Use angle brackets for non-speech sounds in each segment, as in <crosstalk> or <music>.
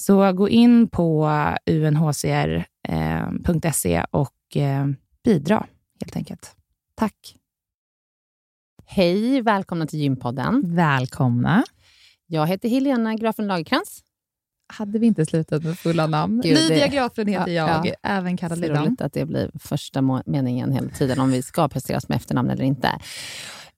Så gå in på unhcr.se eh, och eh, bidra helt enkelt. Tack. Hej, välkomna till Gympodden. Välkomna. Jag heter Helena Grafen Lagerkrans. Hade vi inte slutat med fulla namn? Gud, Lydia Grafen heter ja, jag, ja. även kallad Lidan. Roligt att det blir första meningen hela tiden, om vi ska presteras med efternamn eller inte.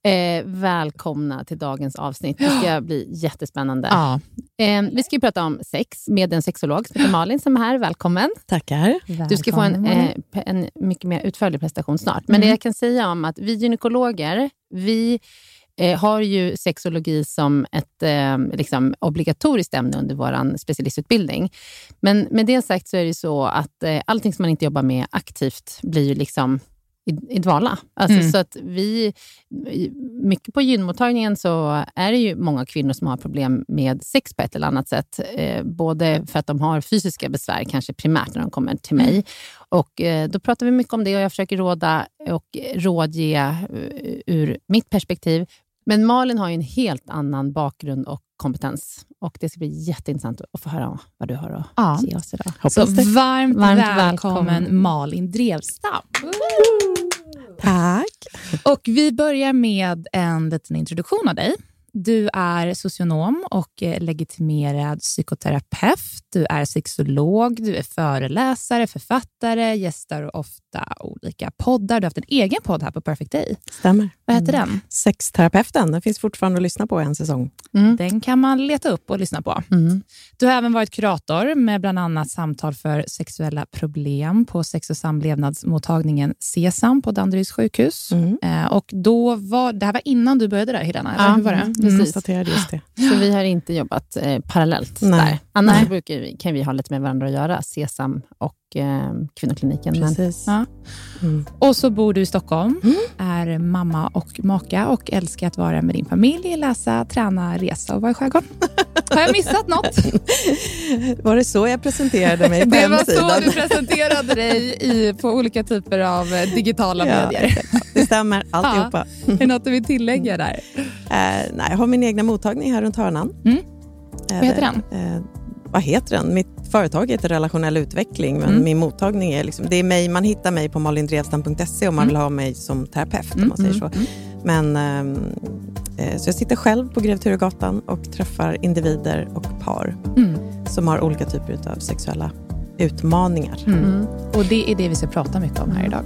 Eh, välkomna till dagens avsnitt. Det ska bli jättespännande. Ja. Eh, vi ska prata om sex med en sexolog som heter Malin som är här. Välkommen. Tackar. Du ska få en, eh, en mycket mer utförlig presentation snart. Men mm. det jag kan säga om att vi gynekologer, vi eh, har ju sexologi som ett eh, liksom obligatoriskt ämne under vår specialistutbildning. Men med det sagt så är det så att eh, allting som man inte jobbar med aktivt blir ju liksom i, i dvala. Alltså, mm. så att vi, mycket på gynmottagningen så är det ju många kvinnor som har problem med sex på ett eller annat sätt. Eh, både för att de har fysiska besvär, kanske primärt när de kommer till mig. Mm. Och eh, Då pratar vi mycket om det och jag försöker råda och rådge uh, ur mitt perspektiv. Men Malin har en helt annan bakgrund och kompetens. Och Det ska bli jätteintressant att få höra vad du har att ja. ge oss idag. Så varmt, varmt välkommen, välkommen Malin Drevstam. Tack. Och Vi börjar med en liten introduktion av dig. Du är socionom och eh, legitimerad psykoterapeut. Du är sexolog, du är föreläsare, författare, gästar ofta olika poddar. Du har haft en egen podd här på Perfect Day. Stämmer. Vad heter mm. den? Sexterapeuten. Den finns fortfarande att lyssna på en säsong. Mm. Den kan man leta upp och lyssna på. Mm. Du har även varit kurator med bland annat samtal för sexuella problem på sex och samlevnadsmottagningen SESAM på Danderyds sjukhus. Mm. Eh, och då var, det här var innan du började där, Helena? Ja. Hur var det? Precis. konstaterade just det. Så vi har inte jobbat eh, parallellt Nej. där. Annars Nej. brukar vi, kan vi ha lite med varandra att göra, SESAM och eh, kvinnokliniken. Precis. Men, ja. mm. Och så bor du i Stockholm, mm. är mamma och maka och älskar att vara med din familj, läsa, träna, resa och vara i skärgården. Har jag missat något? <laughs> Var det så jag presenterade mig <laughs> på Det hemsidan? var så du presenterade dig i, på olika typer av eh, digitala ja, medier. Det stämmer, <laughs> alltihopa. Ja. Är det något du vill tillägga där? Uh, nej, jag har min egna mottagning här runt hörnan. Mm. Uh, Vad heter den? Uh, vad heter den? Mitt företag heter Relationell utveckling, men mm. min mottagning är liksom, det är mig, man hittar mig på malindrevstam.se om man mm. vill ha mig som terapeut, om man säger så. Mm. Men, ehm, eh, så jag sitter själv på Grev Turegatan och träffar individer och par mm. som har olika typer av sexuella utmaningar. Mm. Och det är det vi ska prata mycket om här idag.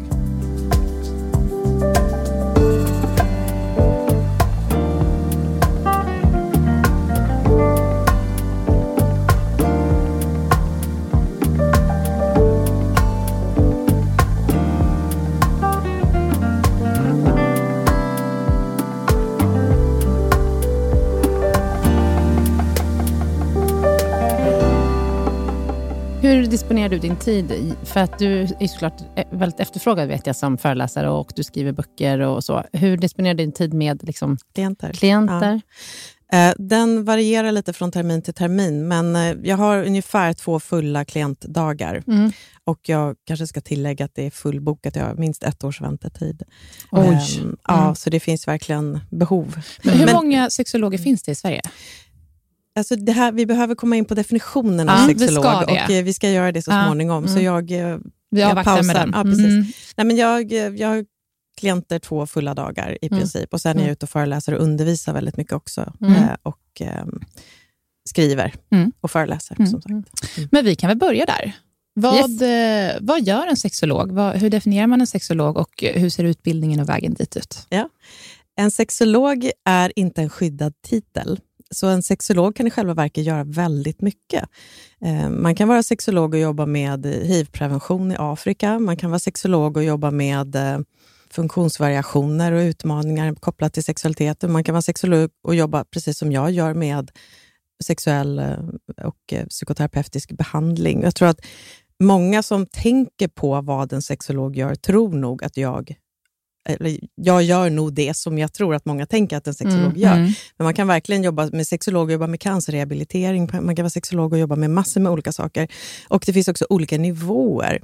Disponerar du din tid? För att du är såklart väldigt efterfrågad vet jag som föreläsare och du skriver böcker och så. Hur disponerar du din tid med liksom, klienter? klienter? Ja. Eh, den varierar lite från termin till termin, men eh, jag har ungefär två fulla klientdagar. Mm. Och jag kanske ska tillägga att det är fullbokat. Jag har minst ett års väntetid. Oj. Um, mm. Ja, så det finns verkligen behov. Men hur men, många sexologer finns det i Sverige? Alltså det här, vi behöver komma in på definitionen av sexolog vi och eh, vi ska göra det så ja. småningom. Mm. Så jag, eh, vi jag pausar. Med den. Ja, precis. Mm. Nej, men jag, eh, jag har klienter två fulla dagar i mm. princip och sen är jag mm. ute och föreläser och undervisar väldigt mycket också. Mm. och eh, skriver mm. och föreläser. Som sagt. Men vi kan väl börja där. Vad, yes. vad gör en sexolog? Vad, hur definierar man en sexolog och hur ser utbildningen och vägen dit ut? Ja. En sexolog är inte en skyddad titel. Så en sexolog kan i själva verket göra väldigt mycket. Eh, man kan vara sexolog och jobba med hiv-prevention i Afrika. Man kan vara sexolog och jobba med eh, funktionsvariationer och utmaningar kopplat till sexualiteten. Man kan vara sexolog och jobba, precis som jag gör, med sexuell eh, och eh, psykoterapeutisk behandling. Jag tror att många som tänker på vad en sexolog gör tror nog att jag eller jag gör nog det som jag tror att många tänker att en sexolog mm, gör. Mm. Men man kan verkligen jobba med sexolog, jobba med cancerrehabilitering, man kan vara sexolog och jobba med massor med olika saker. Och det finns också olika nivåer.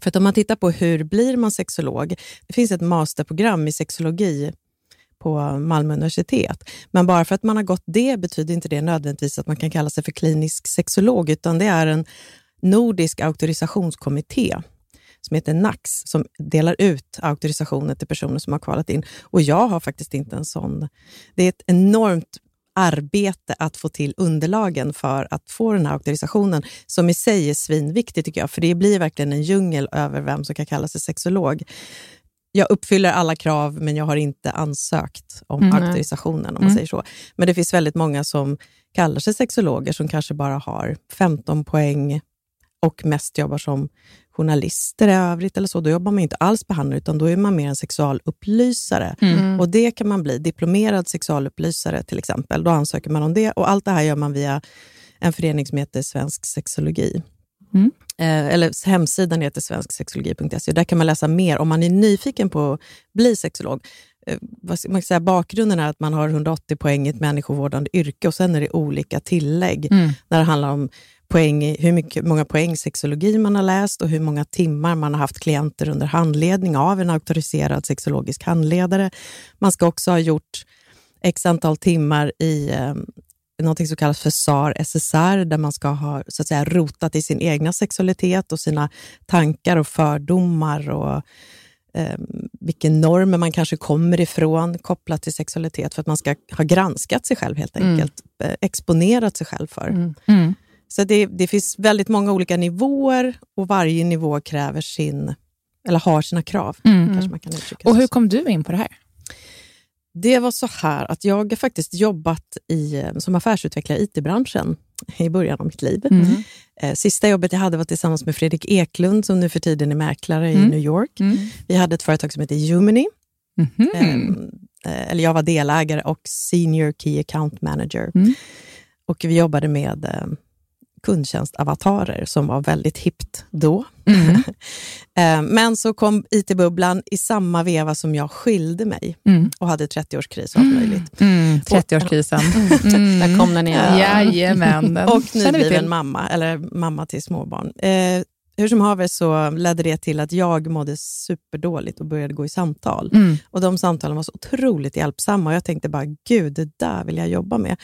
För att om man tittar på hur blir man sexolog? Det finns ett masterprogram i sexologi på Malmö universitet. Men bara för att man har gått det betyder inte det nödvändigtvis att man kan kalla sig för klinisk sexolog, utan det är en nordisk auktorisationskommitté som heter NAX, som delar ut auktorisationer till personer som har kvalat in. Och jag har faktiskt inte en sån. Det är ett enormt arbete att få till underlagen för att få den här auktorisationen, som i sig är svinviktig tycker jag, för det blir verkligen en djungel över vem som kan kalla sig sexolog. Jag uppfyller alla krav, men jag har inte ansökt om mm. auktorisationen, om man mm. säger så. Men det finns väldigt många som kallar sig sexologer, som kanske bara har 15 poäng och mest jobbar som journalister i övrigt eller så, då jobbar man inte alls behandlare, utan då är man mer en sexualupplysare. Mm. Och det kan man bli, diplomerad sexualupplysare till exempel. Då ansöker man om det och allt det här gör man via en förening som heter Svensk sexologi. Mm. Eh, eller hemsidan heter svensksexologi.se. Där kan man läsa mer om man är nyfiken på att bli sexolog. Eh, man säga, bakgrunden är att man har 180 poäng i ett människovårdande yrke och sen är det olika tillägg Mm. när det handlar om poäng, i- hur mycket, många poäng sexologi man har läst och hur många timmar man har haft klienter under handledning av en auktoriserad sexologisk handledare. Man ska också ha gjort x antal timmar i eh, något som kallas för SAR SSR, där man ska ha så att säga, rotat i sin egna sexualitet och sina tankar och fördomar och eh, vilken normer man kanske kommer ifrån kopplat till sexualitet, för att man ska ha granskat sig själv helt Mm. enkelt, eh, exponerat sig själv för. Mm. Mm. Så det, det finns väldigt många olika nivåer och varje nivå kräver sin, eller har sina krav. Mm. Kanske man kan uttrycka Och hur kom du in på det här? Det var så här att jag har faktiskt jobbat i, eh, som affärsutvecklare i IT-branschen i början av mitt liv. Mm. Eh, Sista jobbet jag hade var tillsammans med Fredrik Eklund som nu för tiden är mäklare i Mm. New York. Mm. Vi hade ett företag som heter Humany. Mhm. Ehm, eh, eller jag var delägare och senior key account manager. Mm. Och vi jobbade med kundtjänstavatarer som var väldigt hippt då. Mm. <laughs> Eh, Men så kom IT-bubblan i samma veva som jag skilde mig Mm. och hade 30-årskris och allt möjligt. Mm. 30-årskrisen. <laughs> Där kom den igen. Jajamän. <laughs> Och nybliven mamma, eller mamma till småbarn. Eh, hur som haver så ledde det till att jag mådde superdåligt och började gå i samtal. Mm. Och De samtalen var så otroligt hjälpsamma och jag tänkte bara, gud, det där vill jag jobba med.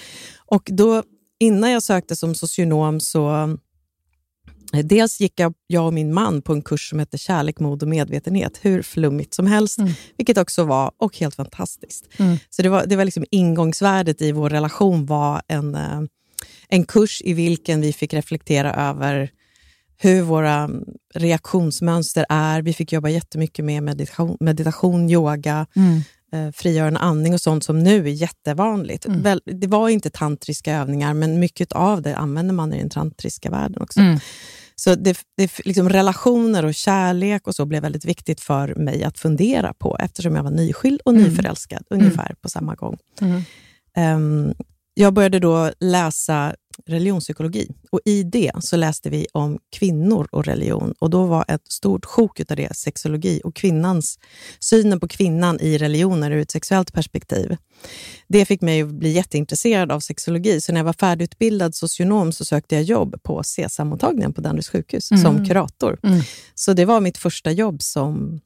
Och då, innan jag sökte som socionom så eh, Dels gick jag, jag och min man på en kurs som hette Kärlek, mod och medvetenhet. Hur flummigt som helst, Mm. vilket också var och helt fantastiskt. Mm. Så det var, det var liksom ingångsvärdet i vår relation var en, eh, en kurs i vilken vi fick reflektera över hur våra reaktionsmönster är. Vi fick jobba jättemycket med meditation, meditation yoga, Mm. Eh, frigörande andning och sånt som nu är jättevanligt. Mm. Väl, det var inte tantriska övningar, men mycket av det använder man i den tantriska världen också. Mm. Så det, det, liksom relationer och kärlek och så blev väldigt viktigt för mig att fundera på, eftersom jag var nyskild och Mm. nyförälskad ungefär på samma gång. Mm. Ehm, jag började då läsa religionspsykologi och i det så läste vi om kvinnor och religion och då var ett stort sjok utav det sexologi och kvinnans, synen på kvinnan i religioner ur ett sexuellt perspektiv. Det fick mig att bli jätteintresserad av sexologi, så när jag var färdigutbildad socionom så sökte jag jobb på CSAM-mottagningen på Danderyds sjukhus Mm. som kurator. Mm. Så det var mitt första jobb som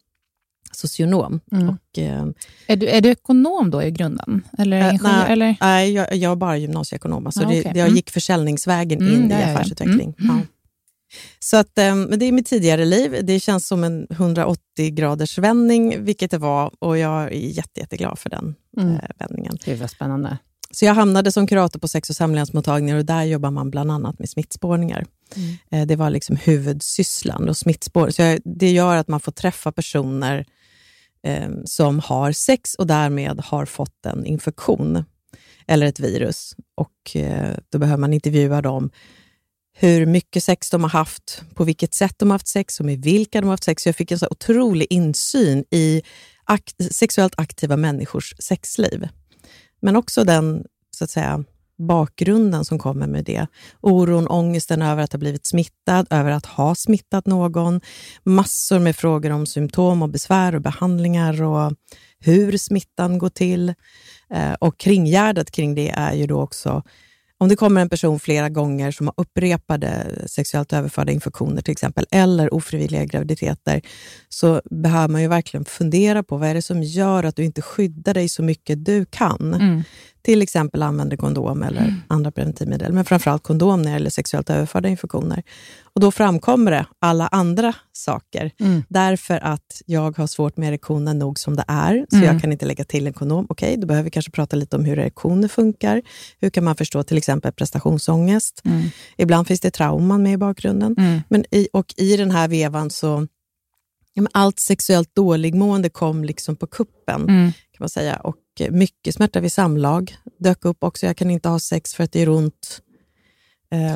socionom. Mm. Och, eh, Är, du, är du ekonom då i grunden? Eller Eh, ingenjör? nej. eller? Nej, jag, jag är bara gymnasieekonom. Alltså Ah, det, okej. Jag Mm. gick försäljningsvägen Mm, in ja, i ja. affärsutveckling. Mm. Ja. Så att, eh, men det är mitt tidigare liv. Det känns som en 180 graders vändning, vilket det var. Och jag är jätte, jätteglad för den Mm. eh, vändningen. Gud vad spännande. Så jag hamnade som kurator på sex och samlevnadsmottagningar och där jobbar man bland annat med smittspårningar. Mm. Det var liksom huvudsysslan och smittspår. Så jag, det gör att man får träffa personer eh, som har sex och därmed har fått en infektion eller ett virus. Och eh, Då behöver man intervjua dem hur mycket sex de har haft, på vilket sätt de har haft sex och med vilka de har haft sex. Så jag fick en så otrolig insyn i akt- sexuellt aktiva människors sexliv. Men också den så att säga, bakgrunden som kommer med det. Oron, ångesten över att ha blivit smittad, över att ha smittat någon. Massor med frågor om symptom och besvär och behandlingar och hur smittan går till. Eh, och kringgärdet kring det är ju då också om det kommer en person flera gånger som har upprepade sexuellt överförda infektioner till exempel, eller ofrivilliga graviditeter, så behöver man ju verkligen fundera på vad är det som gör att du inte skyddar dig så mycket du kan. Mm. Till exempel använder kondom eller andra preventivmedel, men framförallt kondom när det gäller sexuellt överförda infektioner. Och Då framkommer det alla andra saker, Mm. därför att jag har svårt med erektionen nog som det är, så Mm. jag kan inte lägga till en kondom. Okej, då behöver vi kanske prata lite om hur erektioner funkar. Hur kan man förstå till exempel prestationsångest? Mm. Ibland finns det trauman med i bakgrunden. Mm. Men i, och i den här vevan så, allt sexuellt dåligmående kom liksom på kuppen Mm. kan man säga. Och mycket smärta vid samlag dök upp också. Jag kan inte ha sex för att det gör ont.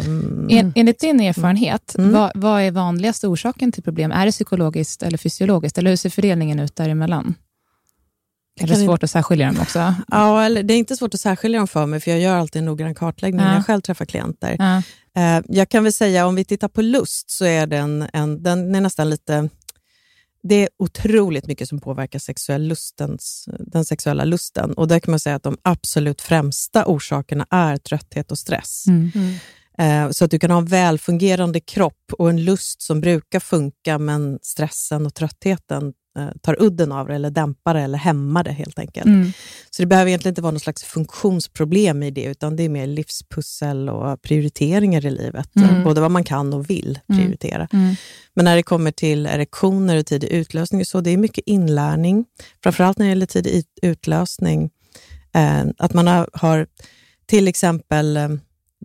Um, en, enligt din erfarenhet, Mm. vad, vad är vanligaste orsaken till problem? Är det psykologiskt eller fysiologiskt? Eller hur ser fördelningen ut däremellan? Är det svårt att särskilja dem också? <laughs> Ja, eller, det är inte svårt att särskilja dem för mig, för jag gör alltid en noggrann kartläggning när Ja. jag själv träffar klienter. Ja. Eh, jag kan väl säga, om vi tittar på lust, så är den, en, den är nästan lite... Det är otroligt mycket som påverkar sexuell lustens, den sexuella lusten. Och där kan man säga att de absolut främsta orsakerna är trötthet och stress. Mm. Eh, Så att du kan ha en välfungerande kropp och en lust som brukar funka, men stressen och tröttheten tar udden av det, eller dämpar det, eller hämmar det helt enkelt. Mm. Så det behöver egentligen inte vara något slags funktionsproblem i det, utan det är mer livspussel och prioriteringar i livet. Mm. Både vad man kan och vill Mm. prioritera. Mm. Men när det kommer till erektioner och tidig utlösning, så det är mycket inlärning. Framförallt när det gäller tidig ut- utlösning. Eh, att man har, har till exempel eh,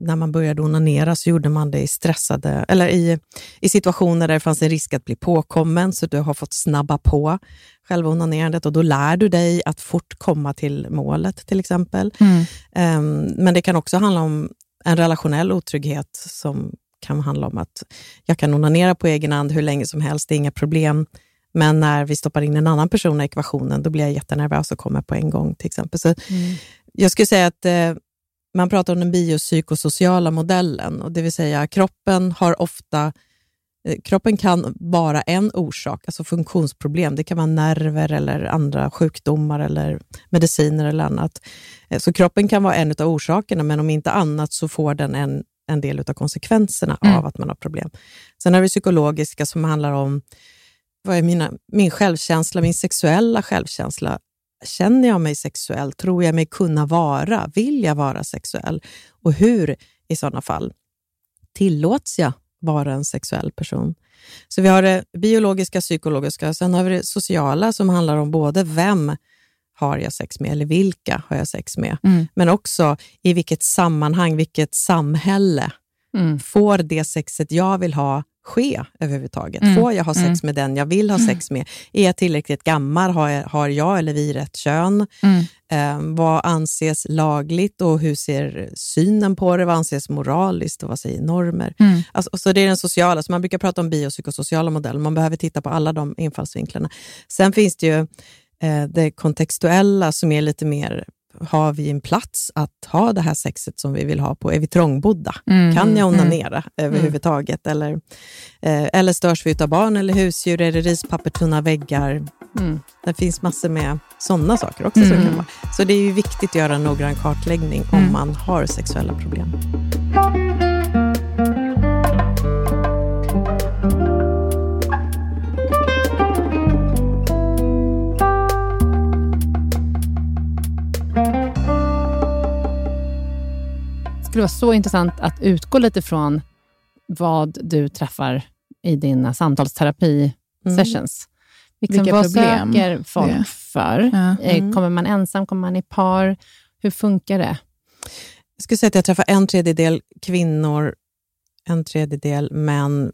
när man började onanera så gjorde man det i stressade, eller i, i situationer där det fanns en risk att bli påkommen, så du har fått snabba på själva onanerandet och då lär du dig att fort komma till målet till exempel. Mm. Ehm, men det kan också handla om en relationell otrygghet som kan handla om att jag kan onanera på egen hand hur länge som helst, det är inga problem. Men när vi stoppar in en annan person i ekvationen, då blir jag jättenervös och kommer på en gång till exempel. Så Jag skulle säga att eh, man pratar om den biopsykosociala modellen, och det vill säga kroppen har ofta eh, Kroppen kan vara en orsak, alltså funktionsproblem. Det kan vara nerver eller andra sjukdomar eller mediciner eller annat. Eh, Så kroppen kan vara en av orsakerna, men om inte annat så får den en, en del av konsekvenserna Mm. av att man har problem. Sen har vi psykologiska som handlar om vad är mina, min självkänsla, min sexuella självkänsla. Känner jag mig sexuell? Tror jag mig kunna vara? Vill jag vara sexuell? Och hur i sådana fall? Tillåts jag vara en sexuell person? Så vi har det biologiska, psykologiska, sen har vi det sociala som handlar om både vem har jag sex med eller vilka har jag sex med? Mm. Men också i vilket sammanhang, vilket samhälle Mm. får det sexet jag vill ha ske överhuvudtaget? Mm. Får jag ha sex Mm. med den jag vill ha sex med? Är jag tillräckligt gammal? Har jag, har jag eller vi rätt kön? Mm. Eh, vad anses lagligt och hur ser synen på det? Vad anses moraliskt och vad säger normer? Mm. Alltså, och så det är den sociala, så man brukar prata om biopsykosociala modeller. Man behöver titta på alla de infallsvinklarna. Sen finns det ju eh, det kontextuella som är lite mer, har vi en plats att ha det här sexet som vi vill ha på? Är vi trångbodda? Mm. Kan jag Mm. onanera överhuvudtaget? Eller, eh, eller störs vi av barn eller husdjur? Är det rispapper, tunna väggar? Mm. Det finns massor med sådana saker också. Som Mm. kan vara. Så det är ju viktigt att göra en noggrann kartläggning om Mm. man har sexuella problem. Skulle vara så intressant att utgå lite från vad du träffar i dina samtalsterapi-sessions. Liksom, Vilka vad problem söker folk det för? Ja. Eh, Mm. Kommer man ensam? Kommer man i par? Hur funkar det? Jag skulle säga att jag träffar en tredjedel kvinnor, en tredjedel män,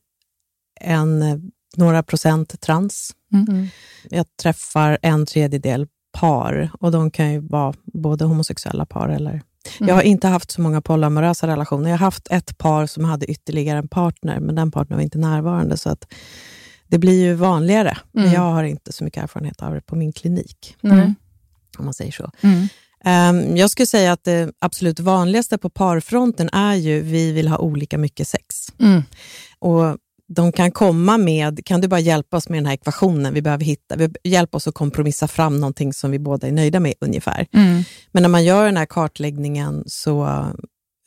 en, några procent trans. Mm. Jag träffar en tredjedel par och de kan ju vara både homosexuella par eller... Mm. Jag har inte haft så många polyamorösa relationer. Jag har haft ett par som hade ytterligare en partner, men den partnern var inte närvarande. Så att det blir ju vanligare, men Mm. jag har inte så mycket erfarenhet av det på min klinik. Mm. om man säger så. Mm. Ehm, jag skulle säga att det absolut vanligaste på parfronten är ju vi vill ha olika mycket sex. Mm. Och de kan komma med, kan du bara hjälpa oss med den här ekvationen vi behöver hitta? Vi hjälp oss att kompromissa fram någonting som vi båda är nöjda med ungefär. Mm. Men när man gör den här kartläggningen så,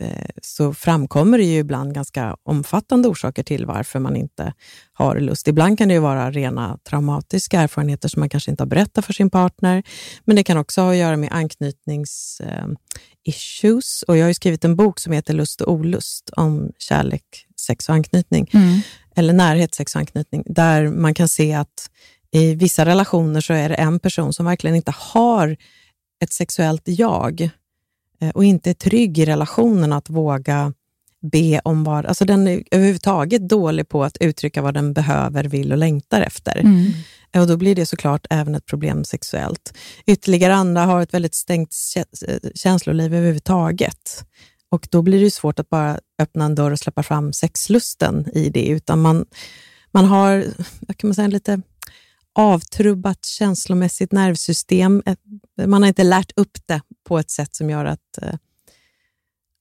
eh, så framkommer det ju ibland ganska omfattande orsaker till varför man inte har lust. Ibland kan det ju vara rena traumatiska erfarenheter som man kanske inte har berättat för sin partner. Men det kan också ha att göra med anknytnings eh, issues. Och jag har skrivit en bok som heter Lust och olust om kärlek, sex och anknytning Mm. eller närhet, sex och anknytning, där man kan se att i vissa relationer så är det en person som verkligen inte har ett sexuellt jag eh, och inte är trygg i relationen att våga be om vad... Alltså den är överhuvudtaget dålig på att uttrycka vad den behöver, vill och längtar efter. Mm. Och Då blir det såklart även ett problem sexuellt. Ytterligare andra har ett väldigt stängt eh, känsloliv överhuvudtaget. Och då blir det svårt att bara öppna en dörr och släppa fram sexlusten i det, utan man, man har kan man säga, lite avtrubbat känslomässigt nervsystem. Man har inte lärt upp det på ett sätt som gör att, eh,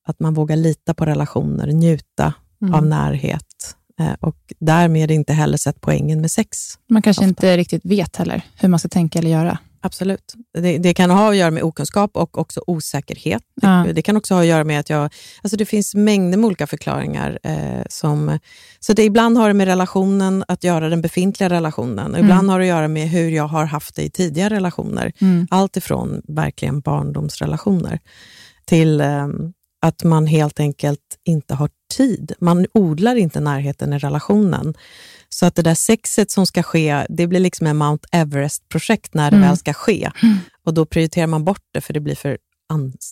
att man vågar lita på relationer, njuta mm. av närhet eh, och därmed inte heller sett poängen med sex. Man kanske ofta. inte riktigt vet heller hur man ska tänka eller göra. Absolut. Det, det, kan ha att göra med okunskap och också osäkerhet. Ja. Det, kan också ha att göra med att jag... Alltså det finns mängder med olika förklaringar. Eh, som, så det ibland har det med relationen att göra, den befintliga relationen. Mm. Ibland har det att göra med hur jag har haft det i tidigare relationer. Mm. Allt ifrån verkligen barndomsrelationer till eh, att man helt enkelt inte har tid. Man odlar inte närheten i relationen. Så att det där sexet som ska ske, det blir liksom en Mount Everest-projekt när det mm. väl ska ske. Mm. Och då prioriterar man bort det för det blir för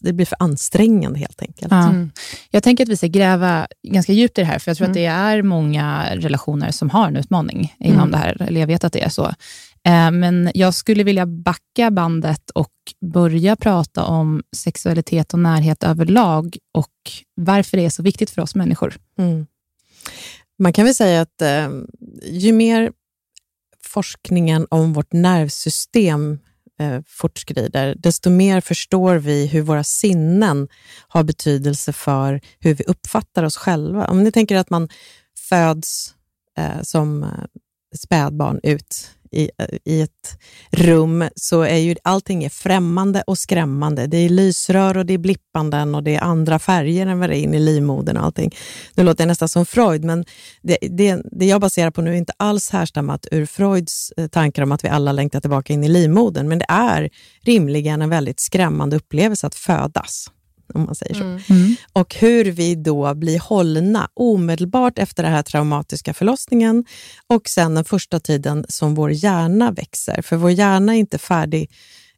det blir för ansträngande helt enkelt. Ja. Mm. Jag tänker att vi ska gräva ganska djupt i det här, för jag tror mm. att det är många relationer som har en utmaning inom mm. det här, eller jag vet att det är så. Eh, men jag skulle vilja backa bandet och börja prata om sexualitet och närhet överlag och varför det är så viktigt för oss människor. Mm. Man kan väl säga att eh, ju mer forskningen om vårt nervsystem eh, fortskrider, desto mer förstår vi hur våra sinnen har betydelse för hur vi uppfattar oss själva. Om ni tänker att man föds eh, som eh, spädbarn ut i, i ett rum så är ju allting är främmande och skrämmande. Det är lysrör och det är blippanden och det är andra färger än vad det är in i livmodern och allting. Nu låter jag nästan som Freud, men det, det, det jag baserar på nu är inte alls härstammat ur Freuds eh, tankar om att vi alla längtar tillbaka in i livmodern, men det är rimligen en väldigt skrämmande upplevelse att födas om man säger så. Mm. mm. Och hur vi då blir hållna omedelbart efter den här traumatiska förlossningen och sen den första tiden som vår hjärna växer. För vår hjärna är inte färdig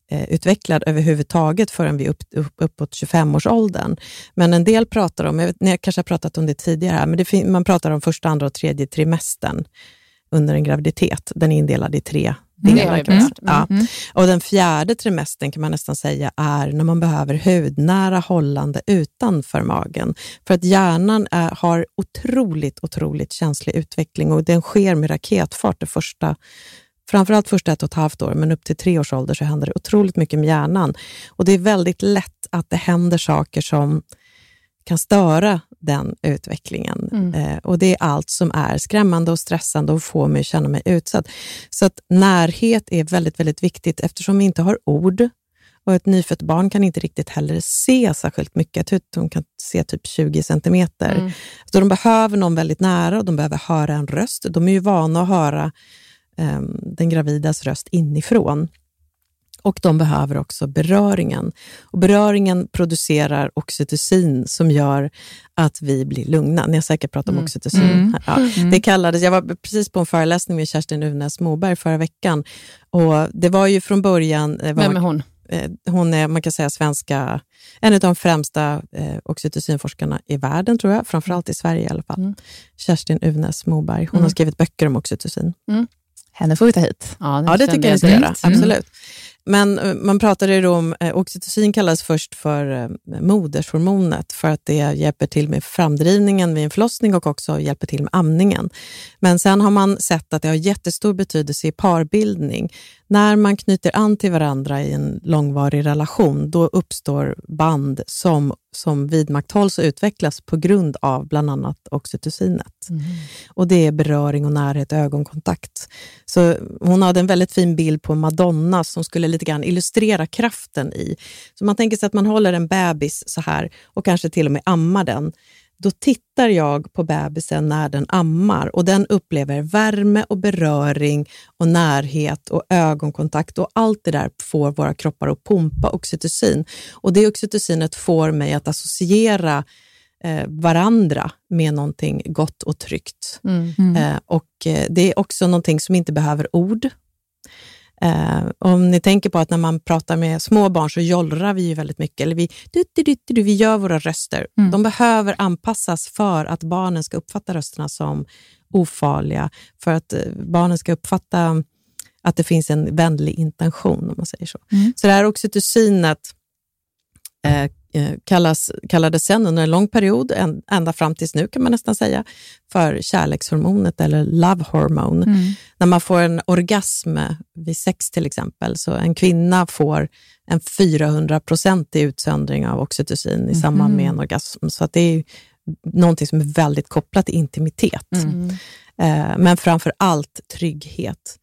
utvecklad överhuvudtaget förrän vi är upp, upp, uppåt 25-årsåldern. Men en del pratar om, jag, vet, jag kanske har pratat om det tidigare, här, men det, man pratar om första, andra och tredje trimestern under en graviditet. Den är indelad i tre delar. Mm. Mm. Ja. Mm. Och den fjärde trimestern kan man nästan säga är när man behöver hudnära hållande utanför magen. För att hjärnan är, har otroligt, otroligt känslig utveckling och den sker med raketfart det första framförallt första ett och ett halvt år, men upp till tre års ålder så händer det otroligt mycket med hjärnan. Och det är väldigt lätt att det händer saker som kan störa den utvecklingen. Mm. Eh, och Det är allt som är skrämmande och stressande och får mig att känna mig utsatt. Så att närhet är väldigt, väldigt viktigt eftersom vi inte har ord och ett nyfött barn kan inte riktigt heller se särskilt mycket. De kan se typ 20 centimeter. Mm. Så de behöver någon väldigt nära och de behöver höra en röst. De är ju vana att höra um, den gravidas röst inifrån och de behöver också beröringen. Och beröringen producerar oxytocin som gör att vi blir lugna. Ni har säkert pratat om mm. oxytocin. Mm. Ja, mm. det kallades, jag var precis på en föreläsning med Kerstin Uvnäs Moberg förra veckan. Och det var ju från början... Var, Vem är hon? Eh, hon är, man kan säga, svenska, en av de främsta eh, oxytocinforskarna i världen, tror jag. Framförallt i Sverige i alla fall. Mm. Kerstin Uvnäs Moberg. Hon har mm. skrivit böcker om oxytocin. Mm. Henne får vi ta hit. Ja, det, ja, det tycker jag ni ska göra. Absolut. Men eh, man pratade ju om, eh, oxytocin kallas först för eh, modershormonet för att det hjälper till med framdrivningen vid en förlossning och också hjälper till med amningen. Men sen har man sett att det har jättestor betydelse i parbildning. När man knyter an till varandra i en långvarig relation, då uppstår band som, som vidmakthålls och utvecklas på grund av bland annat oxytocinet. Mm. Och det är beröring och närhet, ögonkontakt. Så hon hade en väldigt fin bild på Madonna som skulle lite grann illustrera kraften i. Så man tänker sig att man håller en bebis så här och kanske till och med ammar den då tittar jag på bebisen när den ammar och den upplever värme och beröring och närhet och ögonkontakt och allt det där får våra kroppar att pumpa oxytocin. Och det oxytocinet får mig att associera eh, varandra med någonting gott och tryggt. Mm. Mm. Eh, och eh, Det är också någonting som inte behöver ord. Eh, om ni tänker på att när man pratar med små barn så jollrar vi ju väldigt mycket. Eller vi, du, du, du, vi gör våra röster. Mm. De behöver anpassas för att barnen ska uppfatta rösterna som ofarliga. För att eh, barnen ska uppfatta att det finns en vänlig intention, om man säger så. Mm. Så det här oxytocinet kallas, kallades sen under en lång period, ända fram tills nu kan man nästan säga, för kärlekshormonet eller love hormone. Mm. När man får en orgasm vid sex till exempel, så en kvinna får en 400% i utsöndring av oxytocin i samband med en orgasm. Så det är någonting som är väldigt kopplat till intimitet. Mm. Eh, men framför allt trygghet.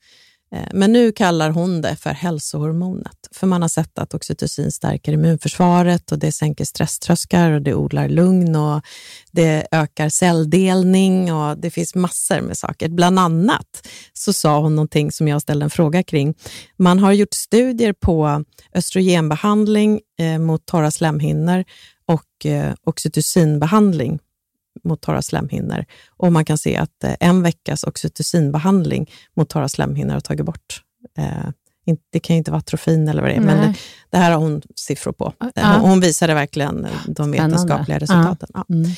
Eh, men nu kallar hon det för hälsohormonet, för man har sett att oxytocin stärker immunförsvaret och det sänker stresströskar och det odlar lugn och det ökar celldelning och det finns massor med saker. Bland annat så sa hon någonting som jag ställde en fråga kring. Man har gjort studier på östrogenbehandling eh, mot torra slemhinnor och eh, oxytocinbehandling mot torra slemhinnor. Och man kan se att eh, en veckas oxytocinbehandling mot torra slemhinnor har tagit bort eh, det kan ju inte vara atrofin eller vad det är, men Nej. det, det här har hon siffror på. Ja. Eh, Hon, hon visade verkligen de Spännande. vetenskapliga resultaten. Ja. Mm.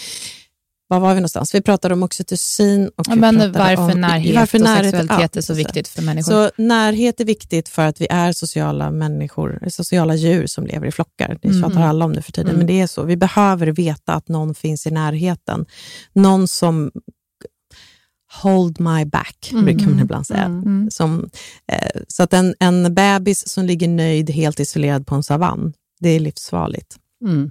Var var vi någonstans? Vi pratade om oxytocin och Ja, men varför om, närhet varför och närhet- sexualitet ja, är så viktigt för människor. Så närhet är viktigt för att vi är sociala människor, sociala djur som lever i flockar. Det tjatar Mm. alla om nu för tiden, Mm. men det är så. Vi behöver veta att någon finns i närheten. Någon som hold my back, Mm. brukar man ibland säga. Mm. Mm. Som, eh, så att en, en bebis som ligger nöjd helt isolerad på en savann, det är livsfarligt. Mm.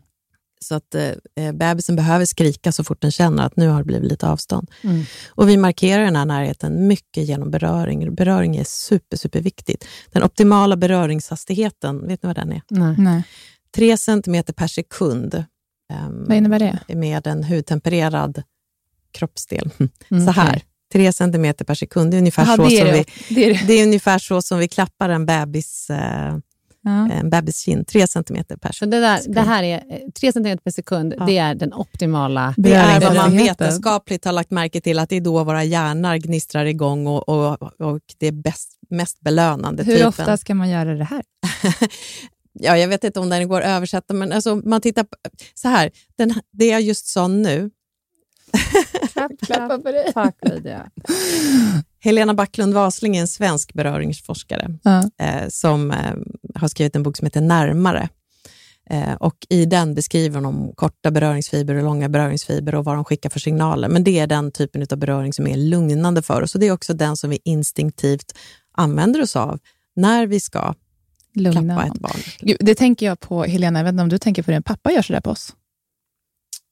Så att eh, bebisen behöver skrika så fort den känner att nu har det blivit lite avstånd. Mm. Och vi markerar den här närheten mycket genom beröring. Beröring är super, super viktigt. Den optimala beröringshastigheten, vet ni vad den är? Nej. Nej. 3 centimeter per sekund ehm, Vad innebär det? med en hudtempererad kroppsdel. Mm, Så här. 3 centimeter per sekund. Det är ungefär, så, det är som det. vi, Det är det. det är ungefär så som vi klappar en bebis, eh, Ja. en bebiskind. 3 centimeter per Så sekund. det, där, det här är eh, 3 cm per sekund, Ja. det är den optimala... Det är vad man vetenskapligt har lagt märke till, att det är då våra hjärnor gnistrar igång och, och, och det är bäst, mest belönande. Hur typen. ofta ska man göra det här? <laughs> ja, jag vet inte om den går att översätta, men alltså, man tittar på, så här, den, det jag just sa nu, Klappa på dig. Tack Lydia. Helena Backlund Wasling är en svensk beröringsforskare Ja. eh, som eh, har skrivit en bok som heter Närmare. Eh, och I den beskriver hon om korta beröringsfiber och långa beröringsfiber och vad de skickar för signaler. Men det är den typen av beröring som är lugnande för oss och det är också den som vi instinktivt använder oss av när vi ska Lugna klappa någon. ett barn. Gud, det tänker jag på, Helena, jag vet inte om du tänker på det, pappa gör sådär på oss.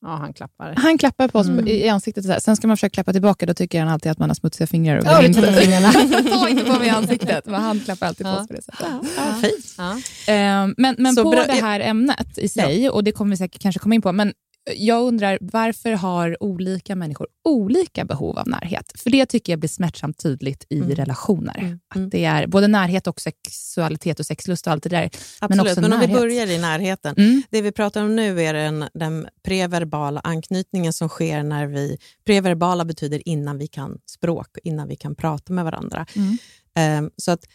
Ja, han klappar. Han klappar på oss Mm. i ansiktet, så här. sen ska man försöka klappa tillbaka, då tycker han alltid att man har smutsiga fingrar. Och Ja, inte- fingrarna. <laughs> Ta inte på mig i ansiktet, men han klappar alltid på Ja. oss på det sättet. Ja, fint. Ja. Eh, Men, men Så på bra- det här ämnet i sig, och det kommer vi säkert kanske komma in på, men jag undrar varför har olika människor olika behov av närhet? För det tycker jag blir smärtsamt tydligt i Mm. relationer. Mm, mm. Att det är både närhet och sexualitet och sexlust och allt det där. Absolut, också men, om vi närhet. börjar i närheten. Mm. Det vi pratar om nu är den, den preverbala anknytningen som sker när vi... Preverbala betyder innan vi kan språk, innan vi kan prata med varandra. Mm. Ehm, så att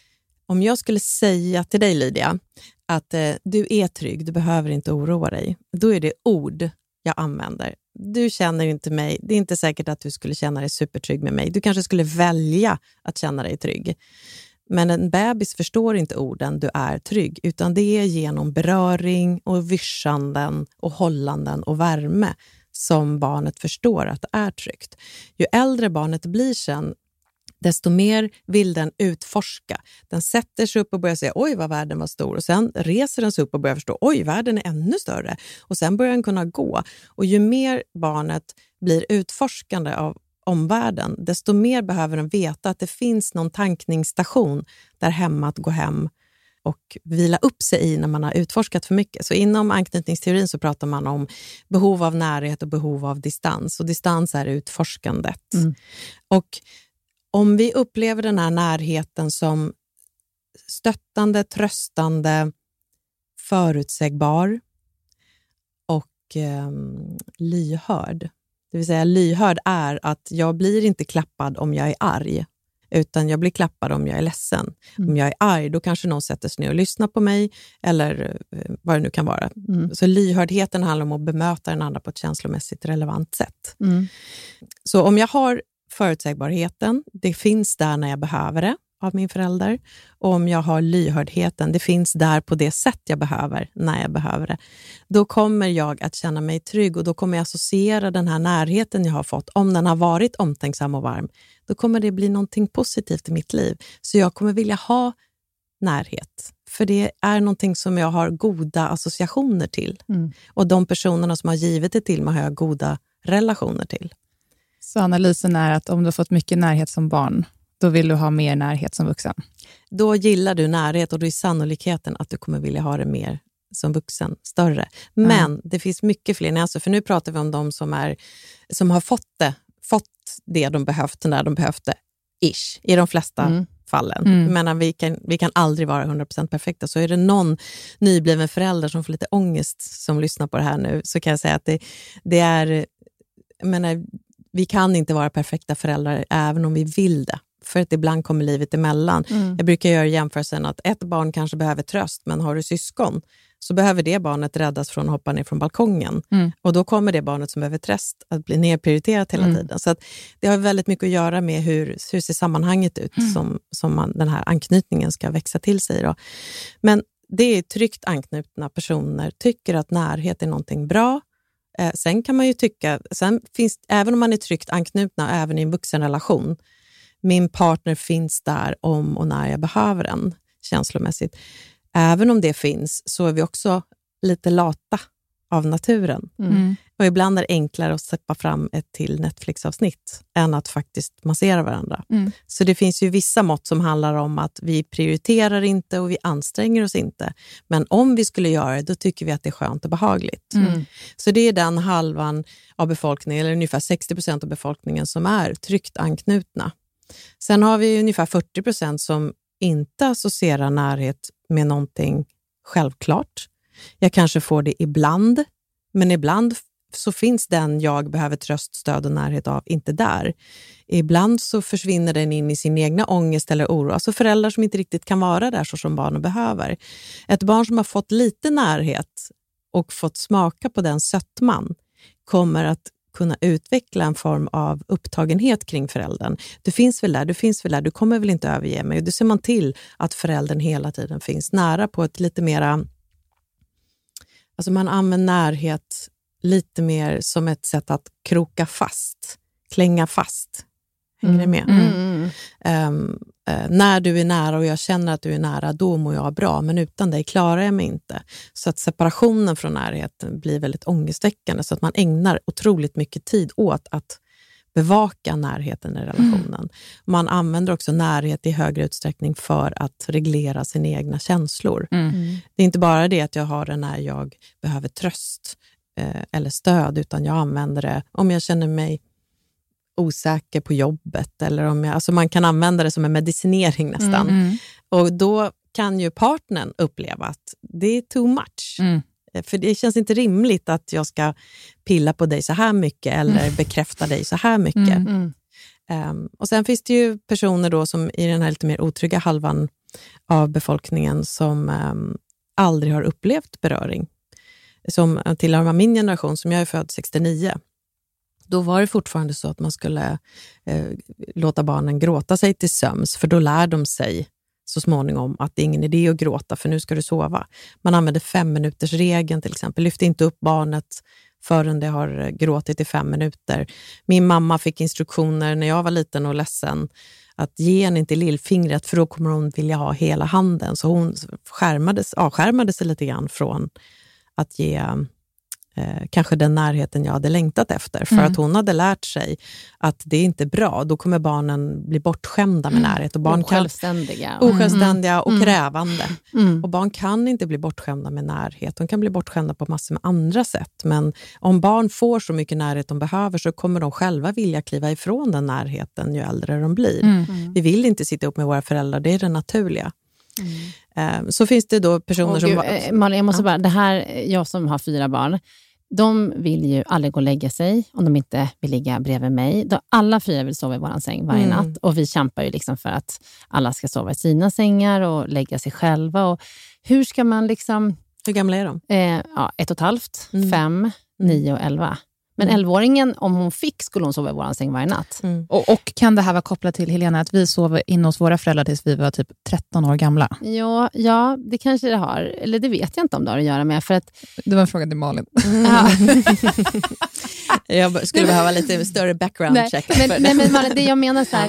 om jag skulle säga till dig, Lydia, att eh, du är trygg, du behöver inte oroa dig, då är det ord jag använder. Du känner inte mig, det är inte säkert att du skulle känna dig supertrygg med mig. Du kanske skulle välja att känna dig trygg. Men en bebis förstår inte orden du är trygg, utan det är genom beröring och vyssjanden och hållanden och värme som barnet förstår att det är tryggt. Ju äldre barnet blir sen, desto mer vill den utforska. Den sätter sig upp och börjar säga oj vad världen var stor och sen reser den sig upp och börjar förstå oj världen är ännu större och sen börjar den kunna gå. Och ju mer barnet blir utforskande av omvärlden, desto mer behöver den veta att det finns någon tankningsstation där hemma att gå hem och vila upp sig i när man har utforskat för mycket. Så inom anknytningsteorin så pratar man om behov av närhet och behov av distans. Och distans är utforskandet. Mm. Och om vi upplever den här närheten som stöttande, tröstande, förutsägbar och eh, lyhörd. Det vill säga lyhörd är att jag blir inte klappad om jag är arg, utan jag blir klappad om jag är ledsen. Mm. Om jag är arg, då kanske någon sätter sig ner och lyssnar på mig, eller eh, vad det nu kan vara. Mm. Så lyhördheten handlar om att bemöta den andra på ett känslomässigt relevant sätt. Mm. Så om jag har förutsägbarheten, det finns där när jag behöver det, av min förälder och om jag har lyhördheten, det finns där på det sätt jag behöver, när jag behöver det, då kommer jag att känna mig trygg och då kommer jag associera den här närheten jag har fått, om den har varit omtänksam och varm, då kommer det bli någonting positivt i mitt liv. Så jag kommer vilja ha närhet. För det är någonting som jag har goda associationer till. Mm. Och de personerna som har givit det till mig har jag goda relationer till. Så analysen är att om du har fått mycket närhet som barn, då vill du ha mer närhet som vuxen? Då gillar du närhet och då är sannolikheten att du kommer vilja ha det mer som vuxen större. Men mm. det finns mycket fler nyanser, för nu pratar vi om de som, är, som har fått det, fått det de behövt när de behövt det, ish, i de flesta mm. fallen. Mm. menar, vi, kan, vi kan aldrig vara 100% perfekta, så är det någon nybliven förälder som får lite ångest som lyssnar på det här nu, så kan jag säga att det, det är... Menar, vi kan inte vara perfekta föräldrar även om vi vill det. För att ibland kommer livet emellan. Mm. Jag brukar göra jämförelsen att ett barn kanske behöver tröst, men har du syskon så behöver det barnet räddas från att hoppa ner från balkongen. Mm. Och då kommer det barnet som behöver tröst att bli nedprioriterat hela mm. tiden. Så det har väldigt mycket att göra med hur, hur ser sammanhanget ut mm. som, som man, den här anknytningen ska växa till sig. Då. Men det är tryggt anknutna personer tycker att närhet är någonting bra. Eh, sen kan man ju tycka, sen finns, även om man är tryggt anknutna, även i en vuxenrelation, min partner finns där om och när jag behöver den känslomässigt. Även om det finns så är vi också lite lata av naturen. Mm. mm. Och ibland är det enklare att släppa fram ett till Netflix-avsnitt än att faktiskt massera varandra. Mm. Så det finns ju vissa mått som handlar om att vi prioriterar inte och vi anstränger oss inte. Men om vi skulle göra det, då tycker vi att det är skönt och behagligt. Mm. Så det är den halvan av befolkningen, eller ungefär 60 procent av befolkningen, som är tryggt anknutna. Sen har vi ungefär 40 procent som inte associerar närhet med någonting självklart. Jag kanske får det ibland, men ibland så finns den jag behöver tröst, stöd och närhet av inte där. Ibland så försvinner den in i sin egna ångest eller oro. Alltså föräldrar som inte riktigt kan vara där så som barnen behöver. Ett barn som har fått lite närhet och fått smaka på den sötman kommer att kunna utveckla en form av upptagenhet kring föräldern. Du finns väl där, du finns väl där, du kommer väl inte överge mig. Då ser man till att föräldern hela tiden finns nära på ett lite mera... Alltså man använder närhet lite mer som ett sätt att kroka fast, klänga fast. Hänger mm. ni med? Mm. Um, uh, när du är nära och jag känner att du är nära, då mår jag bra, men utan dig klarar jag mig inte. Så att separationen från närheten blir väldigt ångestväckande, så att man ägnar otroligt mycket tid åt att bevaka närheten i relationen. Mm. Man använder också närhet i högre utsträckning för att reglera sina egna känslor. Mm. Det är inte bara det att jag har det när jag behöver tröst eh, eller stöd, utan jag använder det om jag känner mig osäker på jobbet. Eller om jag, alltså man kan använda det som en medicinering nästan. Mm. mm. Och då kan ju partnern uppleva att det är too much. Mm. Eh, för det känns inte rimligt att jag ska pilla på dig så här mycket eller mm. bekräfta dig så här mycket. Um, och Sen finns det ju personer då som i den här lite mer otrygga halvan av befolkningen som um, aldrig har upplevt beröring. Som tillhör min generation, som jag är född 69 då var det fortfarande så att man skulle eh, låta barnen gråta sig till söms, för då lär de sig så småningom att det är ingen idé att gråta, för nu ska du sova. Man använder fem minuters regeln till exempel. Lyft inte upp barnet förrän det har gråtit i fem minuter. Min mamma fick instruktioner när jag var liten och ledsen att ge henne inte lillfingret, för då kommer hon vilja ha hela handen. Så hon skärmades, avskärmade sig lite grann från att ge eh, kanske den närheten jag hade längtat efter. För mm. att hon hade lärt sig att det är inte bra. Då kommer barnen bli bortskämda med mm. närhet. Och barn osjälvständiga. Kan, osjälvständiga och mm. krävande. Mm. Och barn kan inte bli bortskämda med närhet. De kan bli bortskämda på massor med andra sätt. Men om barn får så mycket närhet de behöver så kommer de själva vilja kliva ifrån den närheten ju äldre de blir. Mm. Vi vill inte sitta upp med våra föräldrar, det är det naturliga. Mm. Så finns det då personer Åh, som... Gud, eh, Malin, jag måste ja. bara, det här, jag som har fyra barn, de vill ju aldrig gå och lägga sig om de inte vill ligga bredvid mig. Alla fyra vill sova i vår säng varje mm. natt och vi kämpar ju liksom för att alla ska sova i sina sängar och lägga sig själva. Och hur ska man liksom... Hur gamla är de? Eh, ja, ett och ett halvt, mm. fem, mm. nio och elva. Men Mm. 11-åringen, om hon fick, skulle hon sova i vår säng varje natt. Mm. Och, och kan det här vara kopplat till, Helena, att vi sov inne hos våra föräldrar tills vi var typ 13 år gamla? Ja, ja, det kanske det har. Eller det vet jag inte om det har att göra med. För att, Det var en fråga till Malin. ja, <laughs> Jag skulle behöva lite större background nej, check. men, det. men Malin, det jag menar så här,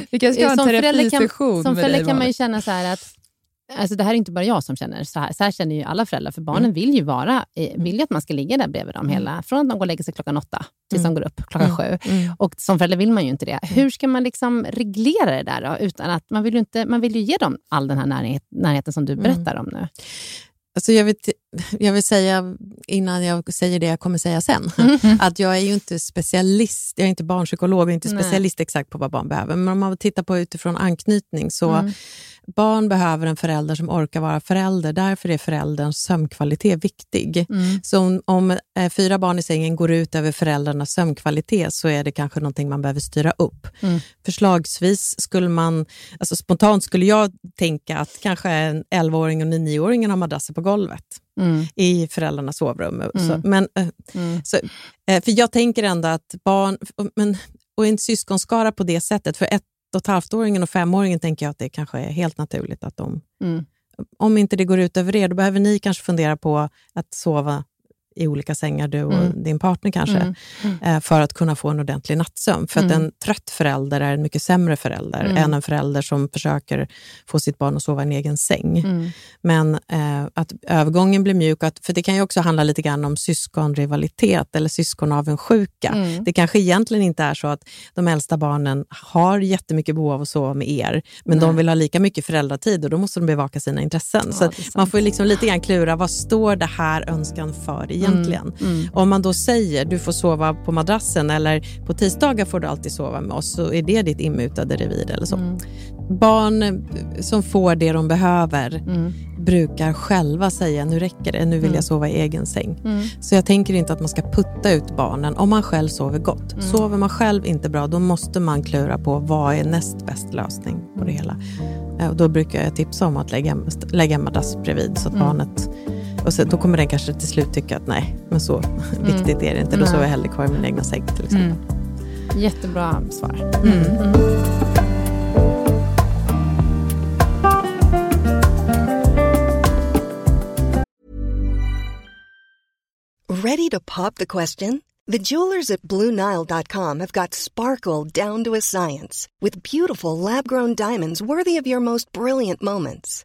som förälder kan, som förälder dig, kan man ju känna så här att Alltså det här är inte bara jag som känner så här. Så här känner ju alla föräldrar. För barnen Mm. vill ju vara, eh, vill ju att man ska ligga där bredvid dem hela, från att de går och lägger sig klockan åtta tills Mm. de går upp klockan sju. Mm. Och som förälder vill man ju inte det. Hur ska man liksom reglera det där då? Utan att man vill ju, inte, man vill ju ge dem all den här närhet, närheten som du Mm. berättar om nu. Alltså jag, vet, jag vill säga, innan jag säger det jag kommer säga sen, <laughs> att jag är ju inte specialist, jag är inte barnpsykolog och inte Nej. specialist exakt på vad barn behöver. Men om man tittar på utifrån anknytning, så Mm. Barn behöver en förälder som orkar vara förälder. Därför är förälderns sömnkvalitet viktig. Mm. Så om, om eh, fyra barn i sängen går ut över föräldrarnas sömnkvalitet så är det kanske någonting man behöver styra upp. Mm. Förslagsvis skulle man, alltså spontant skulle jag tänka att kanske en 11-åring och en 9-åring har madrasser på golvet Mm. i föräldrarnas sovrum. Mm. Så, men, eh, Mm. så, eh, för jag tänker ändå att barn, men, och en syskonskara på det sättet, för ett och ett halvt-åringen och femåringen tänker jag att det kanske är helt naturligt att de Mm. om inte det går ut över er, då behöver ni kanske fundera på att sova i olika sängar, du och Mm. din partner kanske, Mm. eh, för att kunna få en ordentlig nattsömn. För att Mm. en trött förälder är en mycket sämre förälder Mm. än en förälder som försöker få sitt barn att sova i en egen säng. Mm. Men eh, att övergången blir mjuk, att, för det kan ju också handla lite grann om syskonrivalitet eller syskonavundsjuka. Mm. Det kanske egentligen inte är så att de äldsta barnen har jättemycket behov av att sova med er, men de Nej. vill ha lika mycket föräldratid och då måste de bevaka sina intressen. Ja, så man får liksom lite grann klura, vad står det här önskan för egentligen? Mm. Om man då säger du får sova på madrassen eller på tisdagar får du alltid sova med oss, så är det ditt inmutade revir eller så. Mm. Barn som får det de behöver Mm. brukar själva säga nu räcker det, nu vill Mm. jag sova i egen säng. Mm. Så jag tänker inte att man ska putta ut barnen om man själv sover gott. Mm. Sover man själv inte bra, då måste man klura på vad är näst bäst lösning på det hela. Eh, Och då brukar jag tipsa om att lägga, lägga madrass bredvid så att Mm. barnet och så, då kommer den kanske till slut tycka att nej, men så <laughs> viktigt är det inte. Då Nej. sover jag hellre kvar i min egna säng till exempel. Mm. Jättebra svar. Mm. Mm. Ready to pop the question? The jewelers at BlueNile.com have got sparkle down to a science with beautiful lab grown diamonds worthy of your most brilliant moments.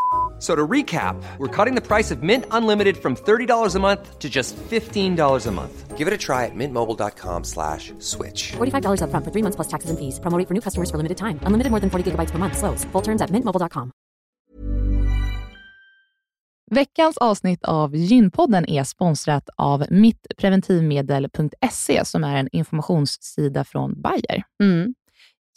F- So to recap, we're cutting the price of Mint Unlimited from $30 a month to just $15 a month. Give it a try at mintmobile.com slash switch. $45 upfront for three months plus taxes and fees. Promo for new customers for limited time. Unlimited more than 40 gigabytes per month. Slows. Full terms at mintmobile.com. Veckans avsnitt av Gynpodden är sponsrat av mittpreventivmedel.se som är en informationssida från Bayer. Mm.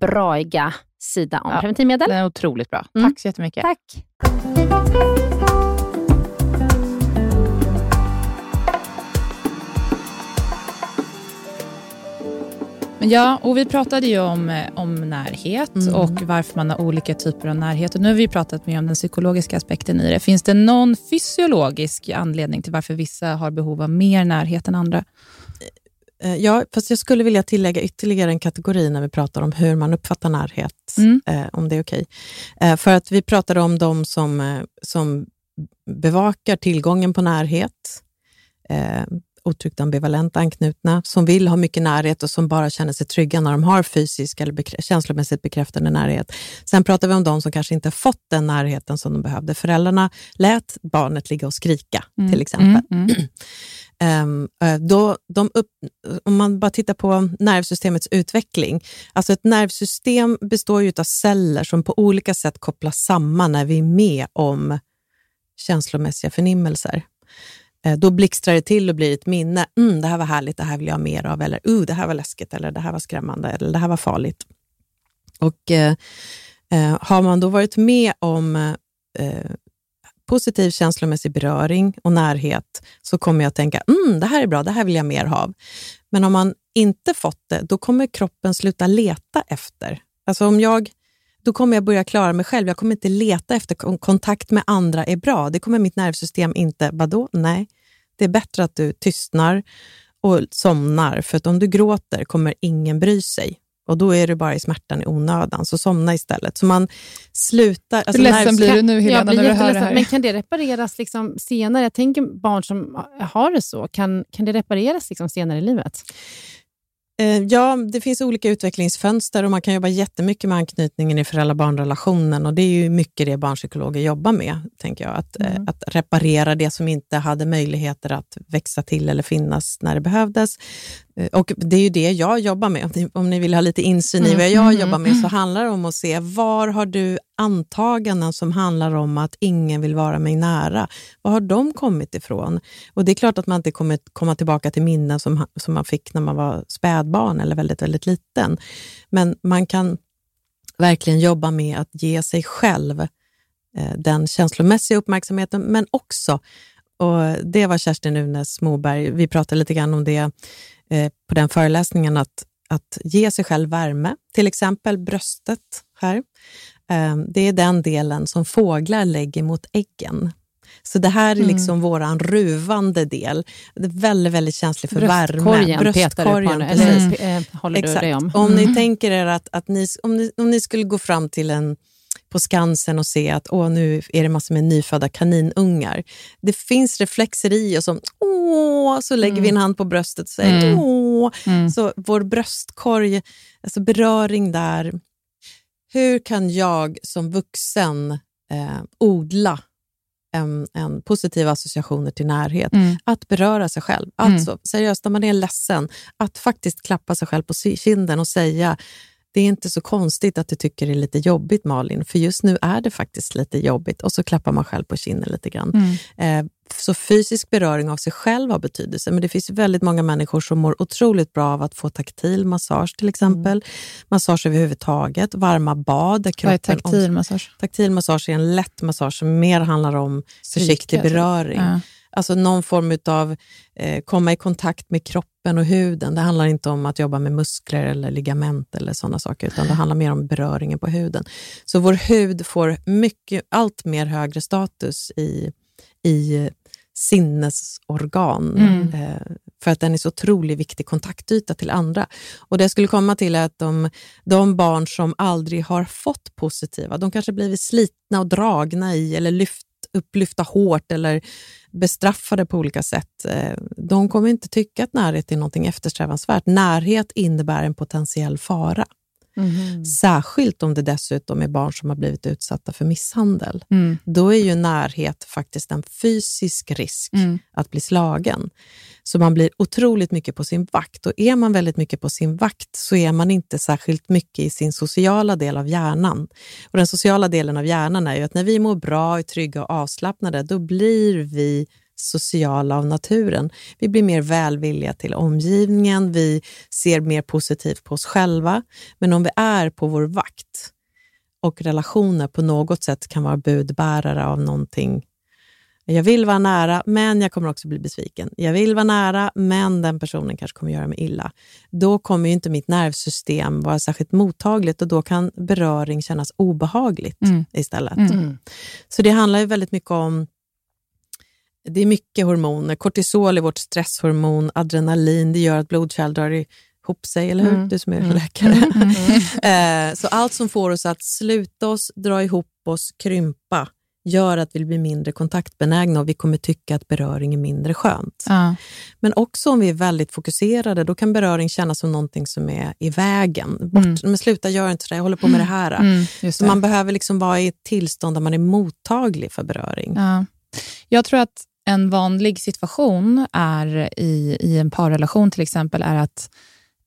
braiga sida om Ja. preventivmedel. Den är otroligt bra. Mm. Tack så jättemycket. Tack. Ja, och vi pratade ju om, eh, om närhet Mm. och varför man har olika typer av närhet. Och nu har vi pratat mer om den psykologiska aspekten i det. Finns det någon fysiologisk anledning till varför vissa har behov av mer närhet än andra? Eh, Ja, fast jag skulle vilja tillägga ytterligare en kategori när vi pratar om hur man uppfattar närhet, Mm. eh, om det är okej. Eh, för att vi pratade om de som, eh, som bevakar tillgången på närhet, eh, otryggt ambivalent anknutna, som vill ha mycket närhet och som bara känner sig trygga när de har fysisk eller bekrä- känslomässigt bekräftande närhet. Sen pratar vi om de som kanske inte fått den närheten som de behövde. Föräldrarna lät barnet ligga och skrika, Mm. till exempel. Mm, mm. Ehm, eh, då, de upp, om man bara tittar på nervsystemets utveckling. Alltså ett nervsystem består ju av celler som på olika sätt kopplas samman när vi är med om känslomässiga förnimmelser. Eh, då blixtrar det till och blir ett minne. Mm, det här var härligt, det här vill jag ha mer av. Eller uh, det här var läskigt, eller det här var skrämmande, eller det här var farligt. Och eh, eh Har man då varit med om eh, positiv känslomässig beröring och närhet så kommer jag att tänka, mm, det här är bra, det här vill jag mer av. Men om man inte fått det, då kommer kroppen sluta leta efter. Alltså om jag, då kommer jag börja klara mig själv. Jag kommer inte leta efter kontakt med andra är bra. Det kommer mitt nervsystem inte, vadå? Nej, det är bättre att du tystnar och somnar. För att om du gråter kommer ingen bry sig. Och då är du bara i smärtan i onödan, så somna istället. Så man slutar... alltså Hur ledsen nervs- blir du nu Helena när du hör det här? Men kan det repareras liksom senare? Jag tänker barn som har det så, kan, kan det repareras liksom senare i livet? Eh, Ja, det finns olika utvecklingsfönster och man kan jobba jättemycket med anknytningen i föräldrar-barn-relationen och det är ju mycket det barnpsykologer jobbar med, tänker jag. Att, eh, att reparera det som inte hade möjligheter att växa till eller finnas när det behövdes. Eh, Och det är ju det jag jobbar med. Om ni, vill ha lite insyn i vad jag jobbar med så handlar det om att se var har du antaganden som handlar om att ingen vill vara mig nära. Var har de kommit ifrån? Och Det är klart att man inte kommer komma tillbaka till minnen som, som man fick när man var spädbarn eller väldigt, väldigt liten. Men man kan verkligen jobba med att ge sig själv eh, den känslomässiga uppmärksamheten, men också, och det var Kerstin Nunes Moberg, vi pratade lite grann om det eh, på den föreläsningen, att, att ge sig själv värme, till exempel bröstet här. Eh, det är den delen som fåglar lägger mot äggen. Så det här är liksom våran ruvande del. Det är väldigt, väldigt känslig för värme. Bröstkorgen petar du på eller eh, håller du Exakt. dig om. Om ni tänker er att, att ni, om, ni, om ni skulle gå fram till en på Skansen och se att åh, nu är det massor med nyfödda kaninungar. Det finns reflexer i oss som åh, så lägger vi en hand på bröstet och säger Mm. åh. Mm. Så vår bröstkorg, alltså beröring där. Hur kan jag som vuxen eh, odla en, en positiva associationer till närhet? Mm. Att beröra sig själv. Alltså, seriöst, när man är ledsen, att faktiskt klappa sig själv på kinden och säga det är inte så konstigt att du tycker det är lite jobbigt Malin, för just nu är det faktiskt lite jobbigt. Och så klappar man själv på kinden lite grann. Mm. Eh, så fysisk beröring av sig själv har betydelse, men det finns väldigt många människor som mår otroligt bra av att få taktil massage till exempel. Massage överhuvudtaget, varma bad. Där Vad är kroppen taktil massage? Taktil massage är en lätt massage som mer handlar om försiktig beröring. Ja. Alltså någon form av eh, komma i kontakt med kroppen och huden. Det handlar inte om att jobba med muskler eller ligament eller sådana saker, utan det handlar mer om beröringen på huden. Så vår hud får mycket, allt mer högre status i, i sinnesorgan. Mm. Eh, för att den är så otroligt viktig kontaktyta till andra. Och Det jag skulle komma till är att de, de barn som aldrig har fått positiva, de kanske blivit slitna och dragna i eller lyft, upplyfta hårt eller bestraffade på olika sätt. Eh, de kommer inte tycka att närhet är något eftersträvansvärt. Närhet innebär en potentiell fara. Mhm. Särskilt om det dessutom är barn som har blivit utsatta för misshandel. Mm. Då är ju närhet faktiskt en fysisk risk Mm. att bli slagen. Så man blir otroligt mycket på sin vakt. Och är man väldigt mycket på sin vakt så är man inte särskilt mycket i sin sociala del av hjärnan. Och Den sociala delen av hjärnan är ju att när vi mår bra, är trygga och avslappnade, då blir vi sociala av naturen. Vi blir mer välvilliga till omgivningen, vi ser mer positivt på oss själva. Men om vi är på vår vakt och relationer på något sätt kan vara budbärare av någonting jag vill vara nära, men jag kommer också bli besviken. Jag vill vara nära, men den personen kanske kommer göra mig illa. Då kommer ju inte mitt nervsystem vara särskilt mottagligt och då kan beröring kännas obehagligt Mm. istället. Mm. Så det handlar ju väldigt mycket om det är mycket hormoner. Kortisol är vårt stresshormon, adrenalin, det gör att blodkärl drar ihop sig, eller hur? Mm. Du som är Mm. läkare. <laughs> Eh, så allt som får oss att sluta oss, dra ihop oss, krympa, gör att vi blir mindre kontaktbenägna och vi kommer tycka att beröring är mindre skönt. Ja. Men också om vi är väldigt fokuserade, då kan beröring kännas som någonting som är i vägen. Bort, Mm. Men sluta, gör inte det, jag håller på med det här. Mm, just Så det. man behöver liksom vara i ett tillstånd där man är mottaglig för beröring. Ja. Jag tror att en vanlig situation är i, i en parrelation till exempel är att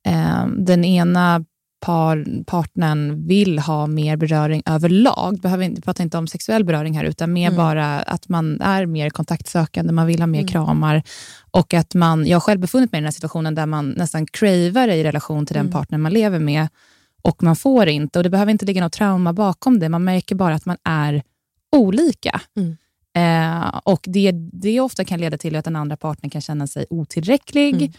eh, den ena par, partnern vill ha mer beröring överlag. Behöver inte, pratar inte om sexuell beröring här, utan mer Mm. bara att man är mer kontaktsökande, man vill ha mer Mm. kramar. Och att man, jag har själv befunnit mig i den här situationen där man nästan cravar i relation till den Mm. partner man lever med och man får inte. Och Det behöver inte ligga något trauma bakom det, man märker bara att man är olika. Mm. Eh, och det, det ofta kan leda till att den andra partnern kan känna sig otillräcklig Mm.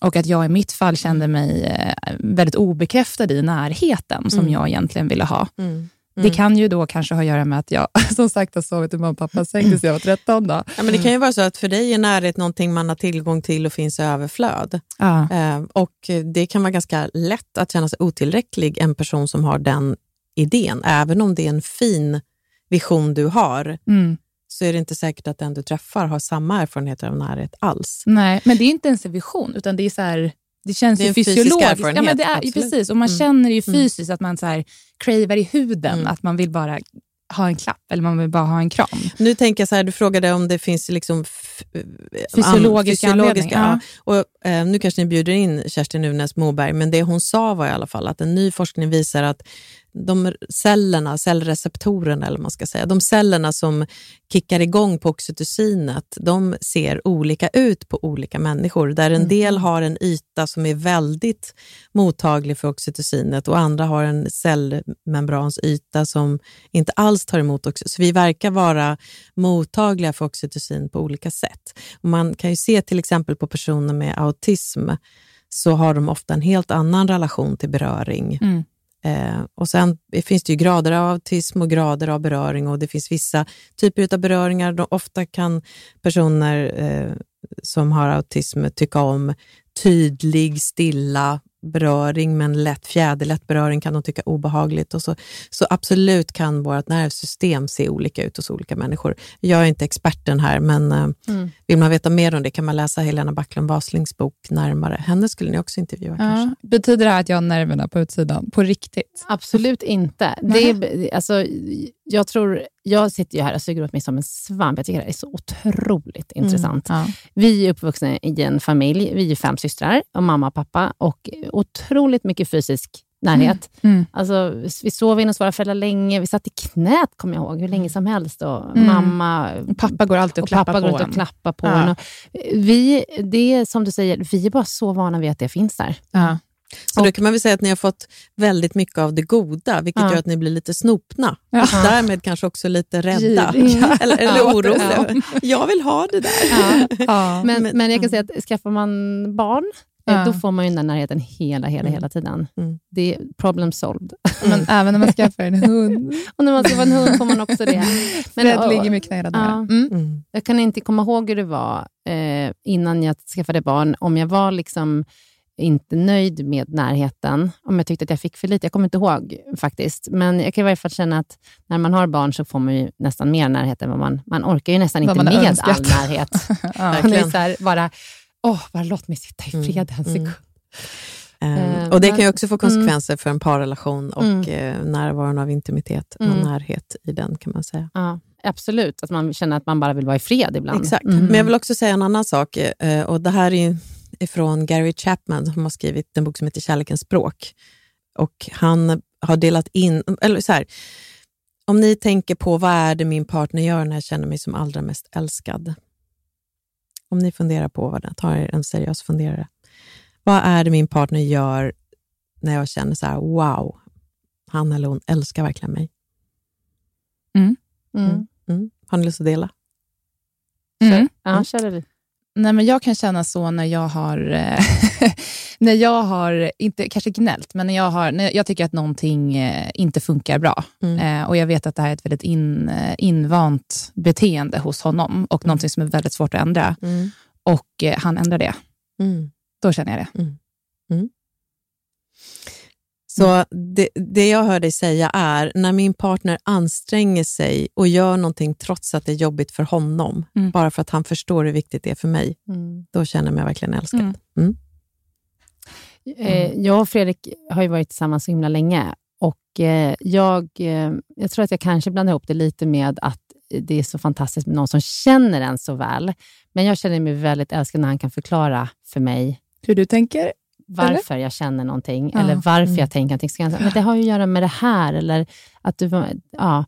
och att jag i mitt fall kände mig eh, väldigt obekräftad i närheten som Mm. jag egentligen ville ha. Mm. Det kan ju då kanske ha att göra med att jag <laughs> som sagt har sovit i mamma och pappas säng tills jag var 13. Då. Ja, men det kan ju vara så att för dig är närhet någonting man har tillgång till och finns i överflöd. Ja. Eh, och det kan vara ganska lätt att känna sig otillräcklig, en person som har den idén. Även om det är en fin vision du har, Mm. Så är det inte säkert att den du träffar har samma erfarenheter av närhet alls. Nej, men det är inte ens en vision, utan det är så här, det känns Det är ju en fysisk fysiologiskt. erfarenhet, Ja, men det är, absolut. precis, och man Mm. känner ju Mm. fysiskt att man så här, cravar i huden, Mm. att man vill bara ha en klapp eller man vill bara ha en kram. Nu tänker jag så här, du frågade om det finns liksom Fysiologiska anledningar, ja. Och, eh, Nu kanske ni bjuder in Kerstin Nunes Moberg, men det hon sa var i alla fall att en ny forskning visar att de cellerna, cellreceptorerna eller man ska säga, de cellerna som kickar igång på oxytocinet, de ser olika ut på olika människor. Där en del har en yta som är väldigt mottaglig för oxytocinet och andra har en cellmembransyta som inte alls tar emot oxytocin. Så vi verkar vara mottagliga för oxytocin på olika sätt. Och man kan ju se till exempel på personer med autism så har de ofta en helt annan relation till beröring. Mm. Eh, och Sen finns det ju grader av autism och grader av beröring och det finns vissa typer av beröringar. De, ofta kan personer eh, som har autism tycka om tydlig, stilla beröring, men lätt fjäderlätt beröring kan de tycka obehagligt. Och så, så absolut kan vårt nervsystem se olika ut hos olika människor. Jag är inte experten här, men eh, Mm. vill man veta mer om det kan man läsa Helena Backlund Waslings bok närmare. Henne skulle ni också intervjua kanske. Ja. Betyder det här att jag har nerverna på utsidan? På riktigt? Absolut inte. Det är, alltså, jag, tror, jag sitter ju här och suger åt mig som en svamp. Jag tycker det här är så otroligt intressant. Ja. Vi är uppvuxna i en familj. Vi är fem systrar, och mamma och pappa. Och otroligt mycket fysisk närhet. Mm. Alltså, vi sov in hos våra föräldrar länge. Vi satt i knät, kommer jag ihåg, hur länge som helst. Och Mm. Mamma Pappa går alltid och, och pappa går och klappar på Ja. en. Och vi, det är som du säger, vi är bara så vana vid att det finns där. Ja. Så då kan man väl säga att ni har fått väldigt mycket av det goda, vilket Ja. gör att ni blir lite snopna. Ja. Och därmed kanske också lite rädda. Giriga. <laughs> Eller, eller Ja. oroliga. Jag vill ha det där. Ja. <laughs> Men, Men- men jag kan säga att skaffar man barn, eh, Ja. då får man ju den där närheten hela, hela, Mm. hela tiden. Mm. Det är problem solved. Men även när man skaffar en hund. <laughs> Och när man ska vara en hund får man också det. Fred och- ligger mycket nära. Ja. Mm. Mm. Jag kan inte komma ihåg hur det var eh, innan jag skaffade barn, om jag var liksom inte nöjd med närheten, om jag tyckte att jag fick för lite. Jag kommer inte ihåg faktiskt, men jag kan i varje fall känna att när man har barn så får man ju nästan mer närhet än vad man... Man orkar ju nästan Vad inte med önskat. all närhet. <laughs> Ja. Man är så här, bara, åh, bara låt mig sitta i Mm, fred en sekund. mm. Eh, och det kan ju också få konsekvenser för en parrelation och Mm. eh, närvaron av intimitet och Mm. närhet i den kan man säga. Ja, absolut, att man känner att man bara vill vara i fred ibland. Exakt. Mm. Men jag vill också säga en annan sak. eh, Och Det här är från Gary Chapman som har skrivit en bok som heter Kärlekens språk. Och Han har delat in... Eller så här, om ni tänker på vad är det min partner gör när jag känner mig som allra mest älskad. Om ni funderar på vad det tar er en seriös funderare. Vad är det min partner gör när jag känner så här, wow, han eller hon älskar verkligen mig. Mm. Mm. Har ni lust att dela? Mm. Ja, kör du. Nej, men jag kan känna så när jag har, eh, <laughs> när jag har inte kanske gnällt, men när jag, har, när jag tycker att någonting eh, inte funkar bra. Mm. Eh, och jag vet att det här är ett väldigt in, eh, invant beteende hos honom och någonting som är väldigt svårt att ändra. Mm. Och eh, han ändrar det. Mm. Då känner jag det. Så det, det jag hör dig säga är, när min partner anstränger sig och gör någonting trots att det är jobbigt för honom, Mm. bara för att han förstår hur viktigt det är för mig, Mm. då känner jag mig verkligen älskad. Mm. Mm. Eh, jag och Fredrik har ju varit tillsammans så himla länge och eh, jag, eh, jag tror att jag kanske blandar ihop det lite med att det är så fantastiskt med någon som känner en så väl. Men jag känner mig väldigt älskad när han kan förklara för mig Hur du tänker? Varför jag känner någonting Ja. eller varför Mm. jag tänker någonting. Så kan jag säga, men det har ju att göra med det här. Eller att du, ja,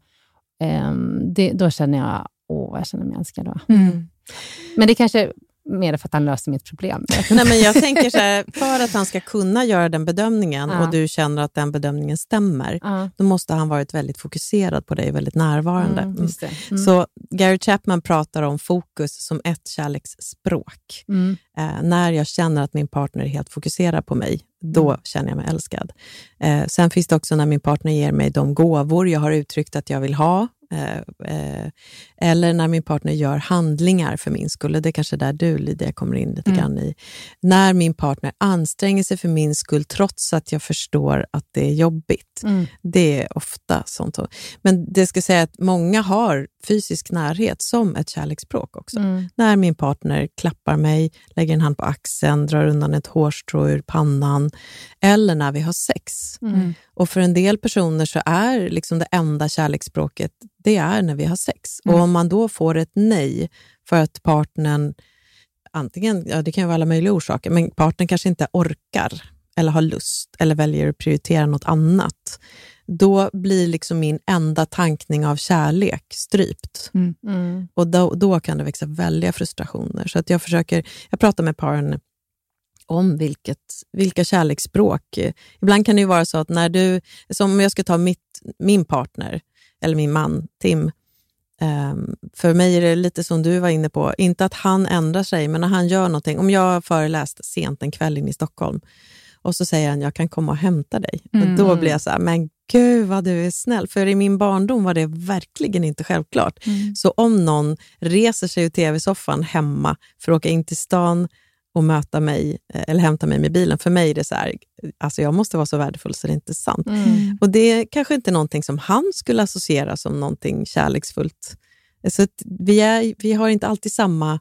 ehm, det, då känner jag, åh, jag känner mig älskad. Då. Mm. Men det kanske mer för att han löser mitt problem. <laughs> Nej, men jag tänker så här, för att han ska kunna göra den bedömningen Ja. och du känner att den bedömningen stämmer, Ja, då måste han varit väldigt fokuserad på dig, väldigt närvarande. mm, just det. Mm. Så Gary Chapman pratar om fokus som ett kärleksspråk. Mm. Eh, när jag känner att min partner är helt fokuserad på mig, då Mm. känner jag mig älskad. Eh, sen finns det också när min partner ger mig de gåvor jag har uttryckt att jag vill ha. Eh, eh, eller när min partner gör handlingar för min skull. Det är kanske där du, Lydia, kommer in lite Mm. grann i. När min partner anstränger sig för min skull, trots att jag förstår att det är jobbigt. Mm. Det är ofta sånt. så. Men det ska säga att många har fysisk närhet som ett kärleksspråk också Mm. när min partner klappar mig, lägger en hand på axeln, drar undan ett hårstrå ur pannan eller när vi har sex. Mm. Och för en del personer så är liksom det enda kärleksspråket, det är när vi har sex. Mm. Och om man då får ett nej för att partnern, antingen, ja det kan ju vara alla möjliga orsaker, men partnern kanske inte orkar eller har lust eller väljer att prioritera något annat, då blir liksom min enda tankning av kärlek strypt. Mm. Och då, då kan det växa väldiga frustrationer. Så att jag försöker, jag pratar med paren om vilket, vilka kärleksspråk. Ibland kan det ju vara så att när du, som om jag ska ta mitt, min partner, eller min man Tim, ehm, för mig är det lite som du var inne på, inte att han ändrar sig, men när han gör någonting. Om jag har föreläst sent en kväll in i Stockholm och så säger han, jag kan komma och hämta dig. Och då blir jag så här, men gud vad du är snäll. För i min barndom var det verkligen inte självklart. Så om någon reser sig ur tv-soffan hemma för att åka in till stan och möta mig eh, eller hämta mig med bilen, för mig är det så här, alltså jag måste vara så värdefull så det är inte sant. Mm. Och det är kanske inte någonting som han skulle associera som någonting kärleksfullt. Så att vi, är, vi har inte alltid samma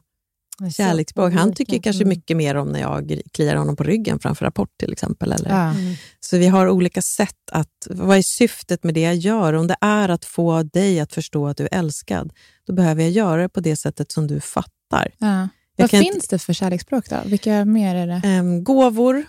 kärleksspråk. Han tycker kanske Mm. mycket mer om när jag kliar honom på ryggen framför rapport till exempel. Eller? Ja. Mm. Så vi har olika sätt att... Vad är syftet med det jag gör? Om det är att få dig att förstå att du är älskad, då behöver jag göra det på det sättet som du fattar. Ja. Vad finns det för kärleksspråk då? Vilka mer är det? Ehm, gåvor,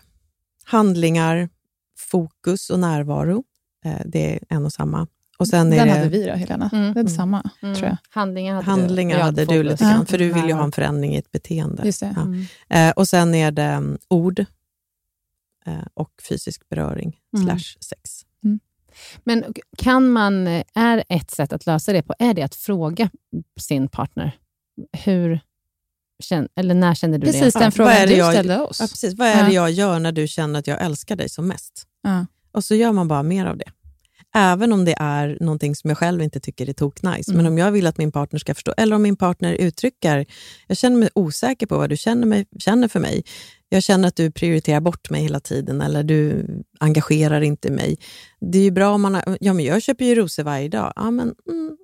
handlingar, fokus och närvaro. Eh, det är en och samma. Och sen är Den det hade vi då, Helena. Mm. Det är detsamma, Mm. tror jag. Handlingar hade handlingar du. Hade du lite grann, för du vill ju ha en förändring i ett beteende. Just det. Ja. Mm. Eh, och sen är det mm, ord eh, och fysisk beröring Mm. slash sex. Men kan man, är ett sätt att lösa det på, är det att fråga sin partner? Hur, eller när kände du Precis det? den Vad frågan du jag- ställde oss. Ja, precis. Vad är Ja. det jag gör när du känner att jag älskar dig som mest? Ja. Och så gör man bara mer av det. Även om det är någonting som jag själv inte tycker är toknice. Men om jag vill att min partner ska förstå, eller om min partner uttrycker, jag känner mig osäker på vad du känner, mig, känner för mig. Jag känner att du prioriterar bort mig hela tiden eller du engagerar inte mig. Det är ju bra om man har, ja men jag köper ju rosor varje dag. Ja men mm,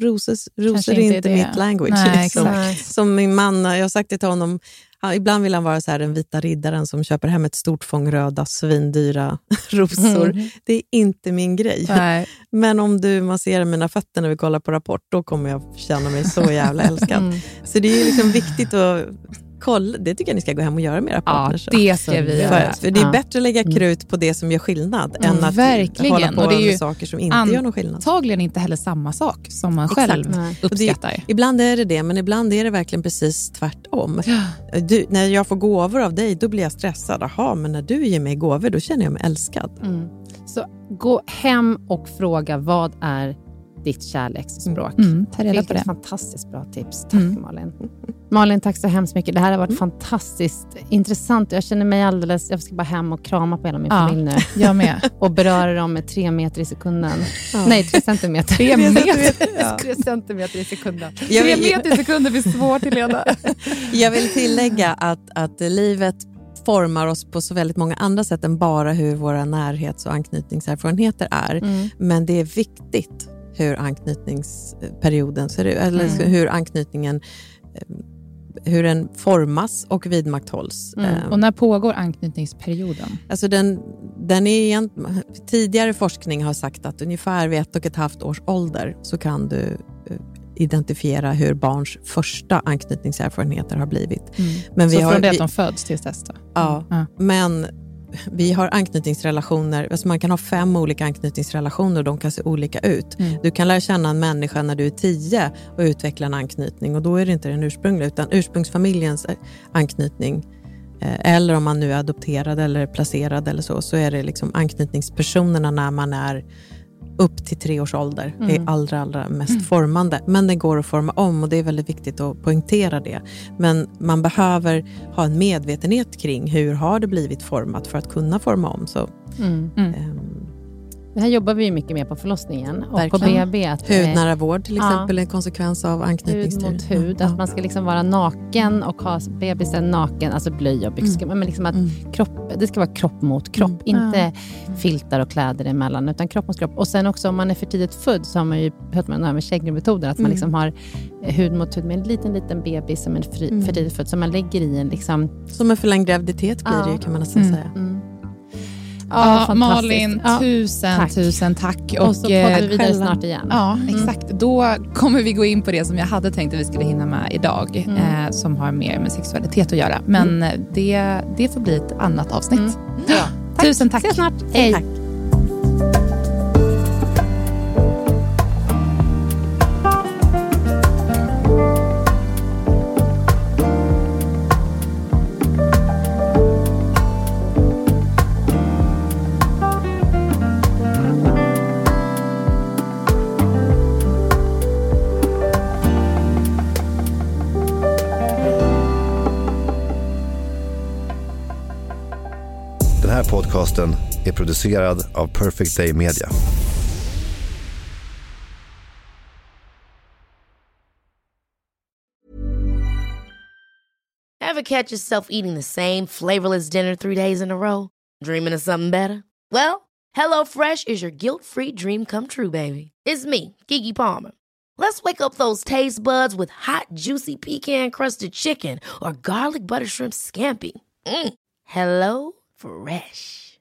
roses, rosor är inte inte det. mitt language. Nej, liksom. exakt. Som min man, jag har sagt det till honom, ibland vill han vara så här, den vita riddaren som köper hem ett stort fång röda, svindyra <laughs> rosor. Det är inte min grej. Nej. <laughs> Men om du masserar mina fötter när vi kollar på Rapport, då kommer jag känna mig så jävla <laughs> älskad. Mm. Så det är liksom viktigt att kolla. Det tycker jag ni ska gå hem och göra med era Ja, partners. det ska vi för, göra. för det är Ja. bättre att lägga krut på det som gör skillnad Mm, än att verkligen. hålla på Och det är ju med saker som inte gör någon skillnad. Antagligen inte heller samma sak som man Exakt. själv Nej. Uppskattar. Ibland är det det, men ibland är det verkligen precis tvärtom. Du, när jag får gåvor av dig, då blir jag stressad. Jaha, men när du ger mig gåvor, då känner jag mig älskad. Mm. Så gå hem och fråga vad är ditt kärleksspråk? Mm, ta reda på Vilket det. fantastiskt bra tips. Tack Mm. Malin. Malin, tack så hemskt mycket. Det här har varit fantastiskt intressant. Jag känner mig alldeles... Jag ska bara hem och krama på hela min Ja. familj nu <laughs> Jag med. <laughs> och beröra dem med tre meter i sekunden. Nej, tre centimeter. Tre <laughs> meter. Ja. tre centimeter i sekunden. Jag Tre vill, meter i sekunder blir svårt, Helena. jag vill tillägga att, att livet formar oss på så väldigt många andra sätt än bara hur våra närhets och anknytningserfarenheter är. Mm. Men det är viktigt hur anknytningsperioden ser ut, eller Mm. hur anknytningen eh, hur den formas och vidmakthålls. Mm. Eh, Och när pågår anknytningsperioden? Alltså den, den är tidigare forskning har sagt att ungefär vid ett och ett halvt års ålder så kan du eh, identifiera hur barns första anknytningserfarenheter har blivit. Men vi så har, från det att de föds tills dess då? ja, Ja. men vi har anknytningsrelationer, alltså man kan ha fem olika anknytningsrelationer och de kan se olika ut. Mm. Du kan lära känna en människa när du är tio och utveckla en anknytning och då är det inte den ursprungliga utan ursprungsfamiljens eh, anknytning eh, eller om man nu är adopterad eller placerad eller så, så är det liksom anknytningspersonerna när man är upp till tre års ålder Mm. är allra, allra mest formande. Men det går att forma om och det är väldigt viktigt att poängtera det. Men man behöver ha en medvetenhet kring hur har det blivit format för att kunna forma om. Så, Mm. Det här jobbar vi mycket med på förlossningen och på. BB. Att hudnära vård till Ja. exempel är en konsekvens av hud anknytningsteori. mot hud. Att man ska liksom vara naken och ha bebisen naken, alltså blöja och byxor. Men liksom att Mm. kropp, det ska vara kropp mot kropp, inte filtar och kläder emellan, utan kropp mot kropp. Och sen också om man är för tidigt född så har man ju hört den här med Käggermetoden, att man Mm. liksom har eh, hud mot hud med en liten, liten bebis som är Mm. för tidigt född. Så man lägger i en liksom... Som en förlängd graviditet blir det Ja. ju kan man nästan Mm. säga. Mm. Ja, fantastiskt. Malin, Ja, tusen, tack. tusen tack. Och, så eh, poddar vi vidare själva. snart igen. Ja, Mm. exakt. Då kommer vi gå in på det som jag hade tänkt att vi skulle hinna med idag, Mm. eh, som har mer med sexualitet att göra. Men eh, det, det får bli ett annat avsnitt. Mm. Bra. Tusen tack. Ses snart. Hej. Tack. Podcasten är producerad av Perfect Day Media. Ever catch yourself eating the same flavorless dinner three days in a row? Dreaming of something better? Well, Hello Fresh is your guilt-free dream come true, baby. It's me, Gigi Palmer. Let's wake up those taste buds with hot, juicy pecan-crusted chicken or garlic butter shrimp scampi. Mm. Hello Fresh.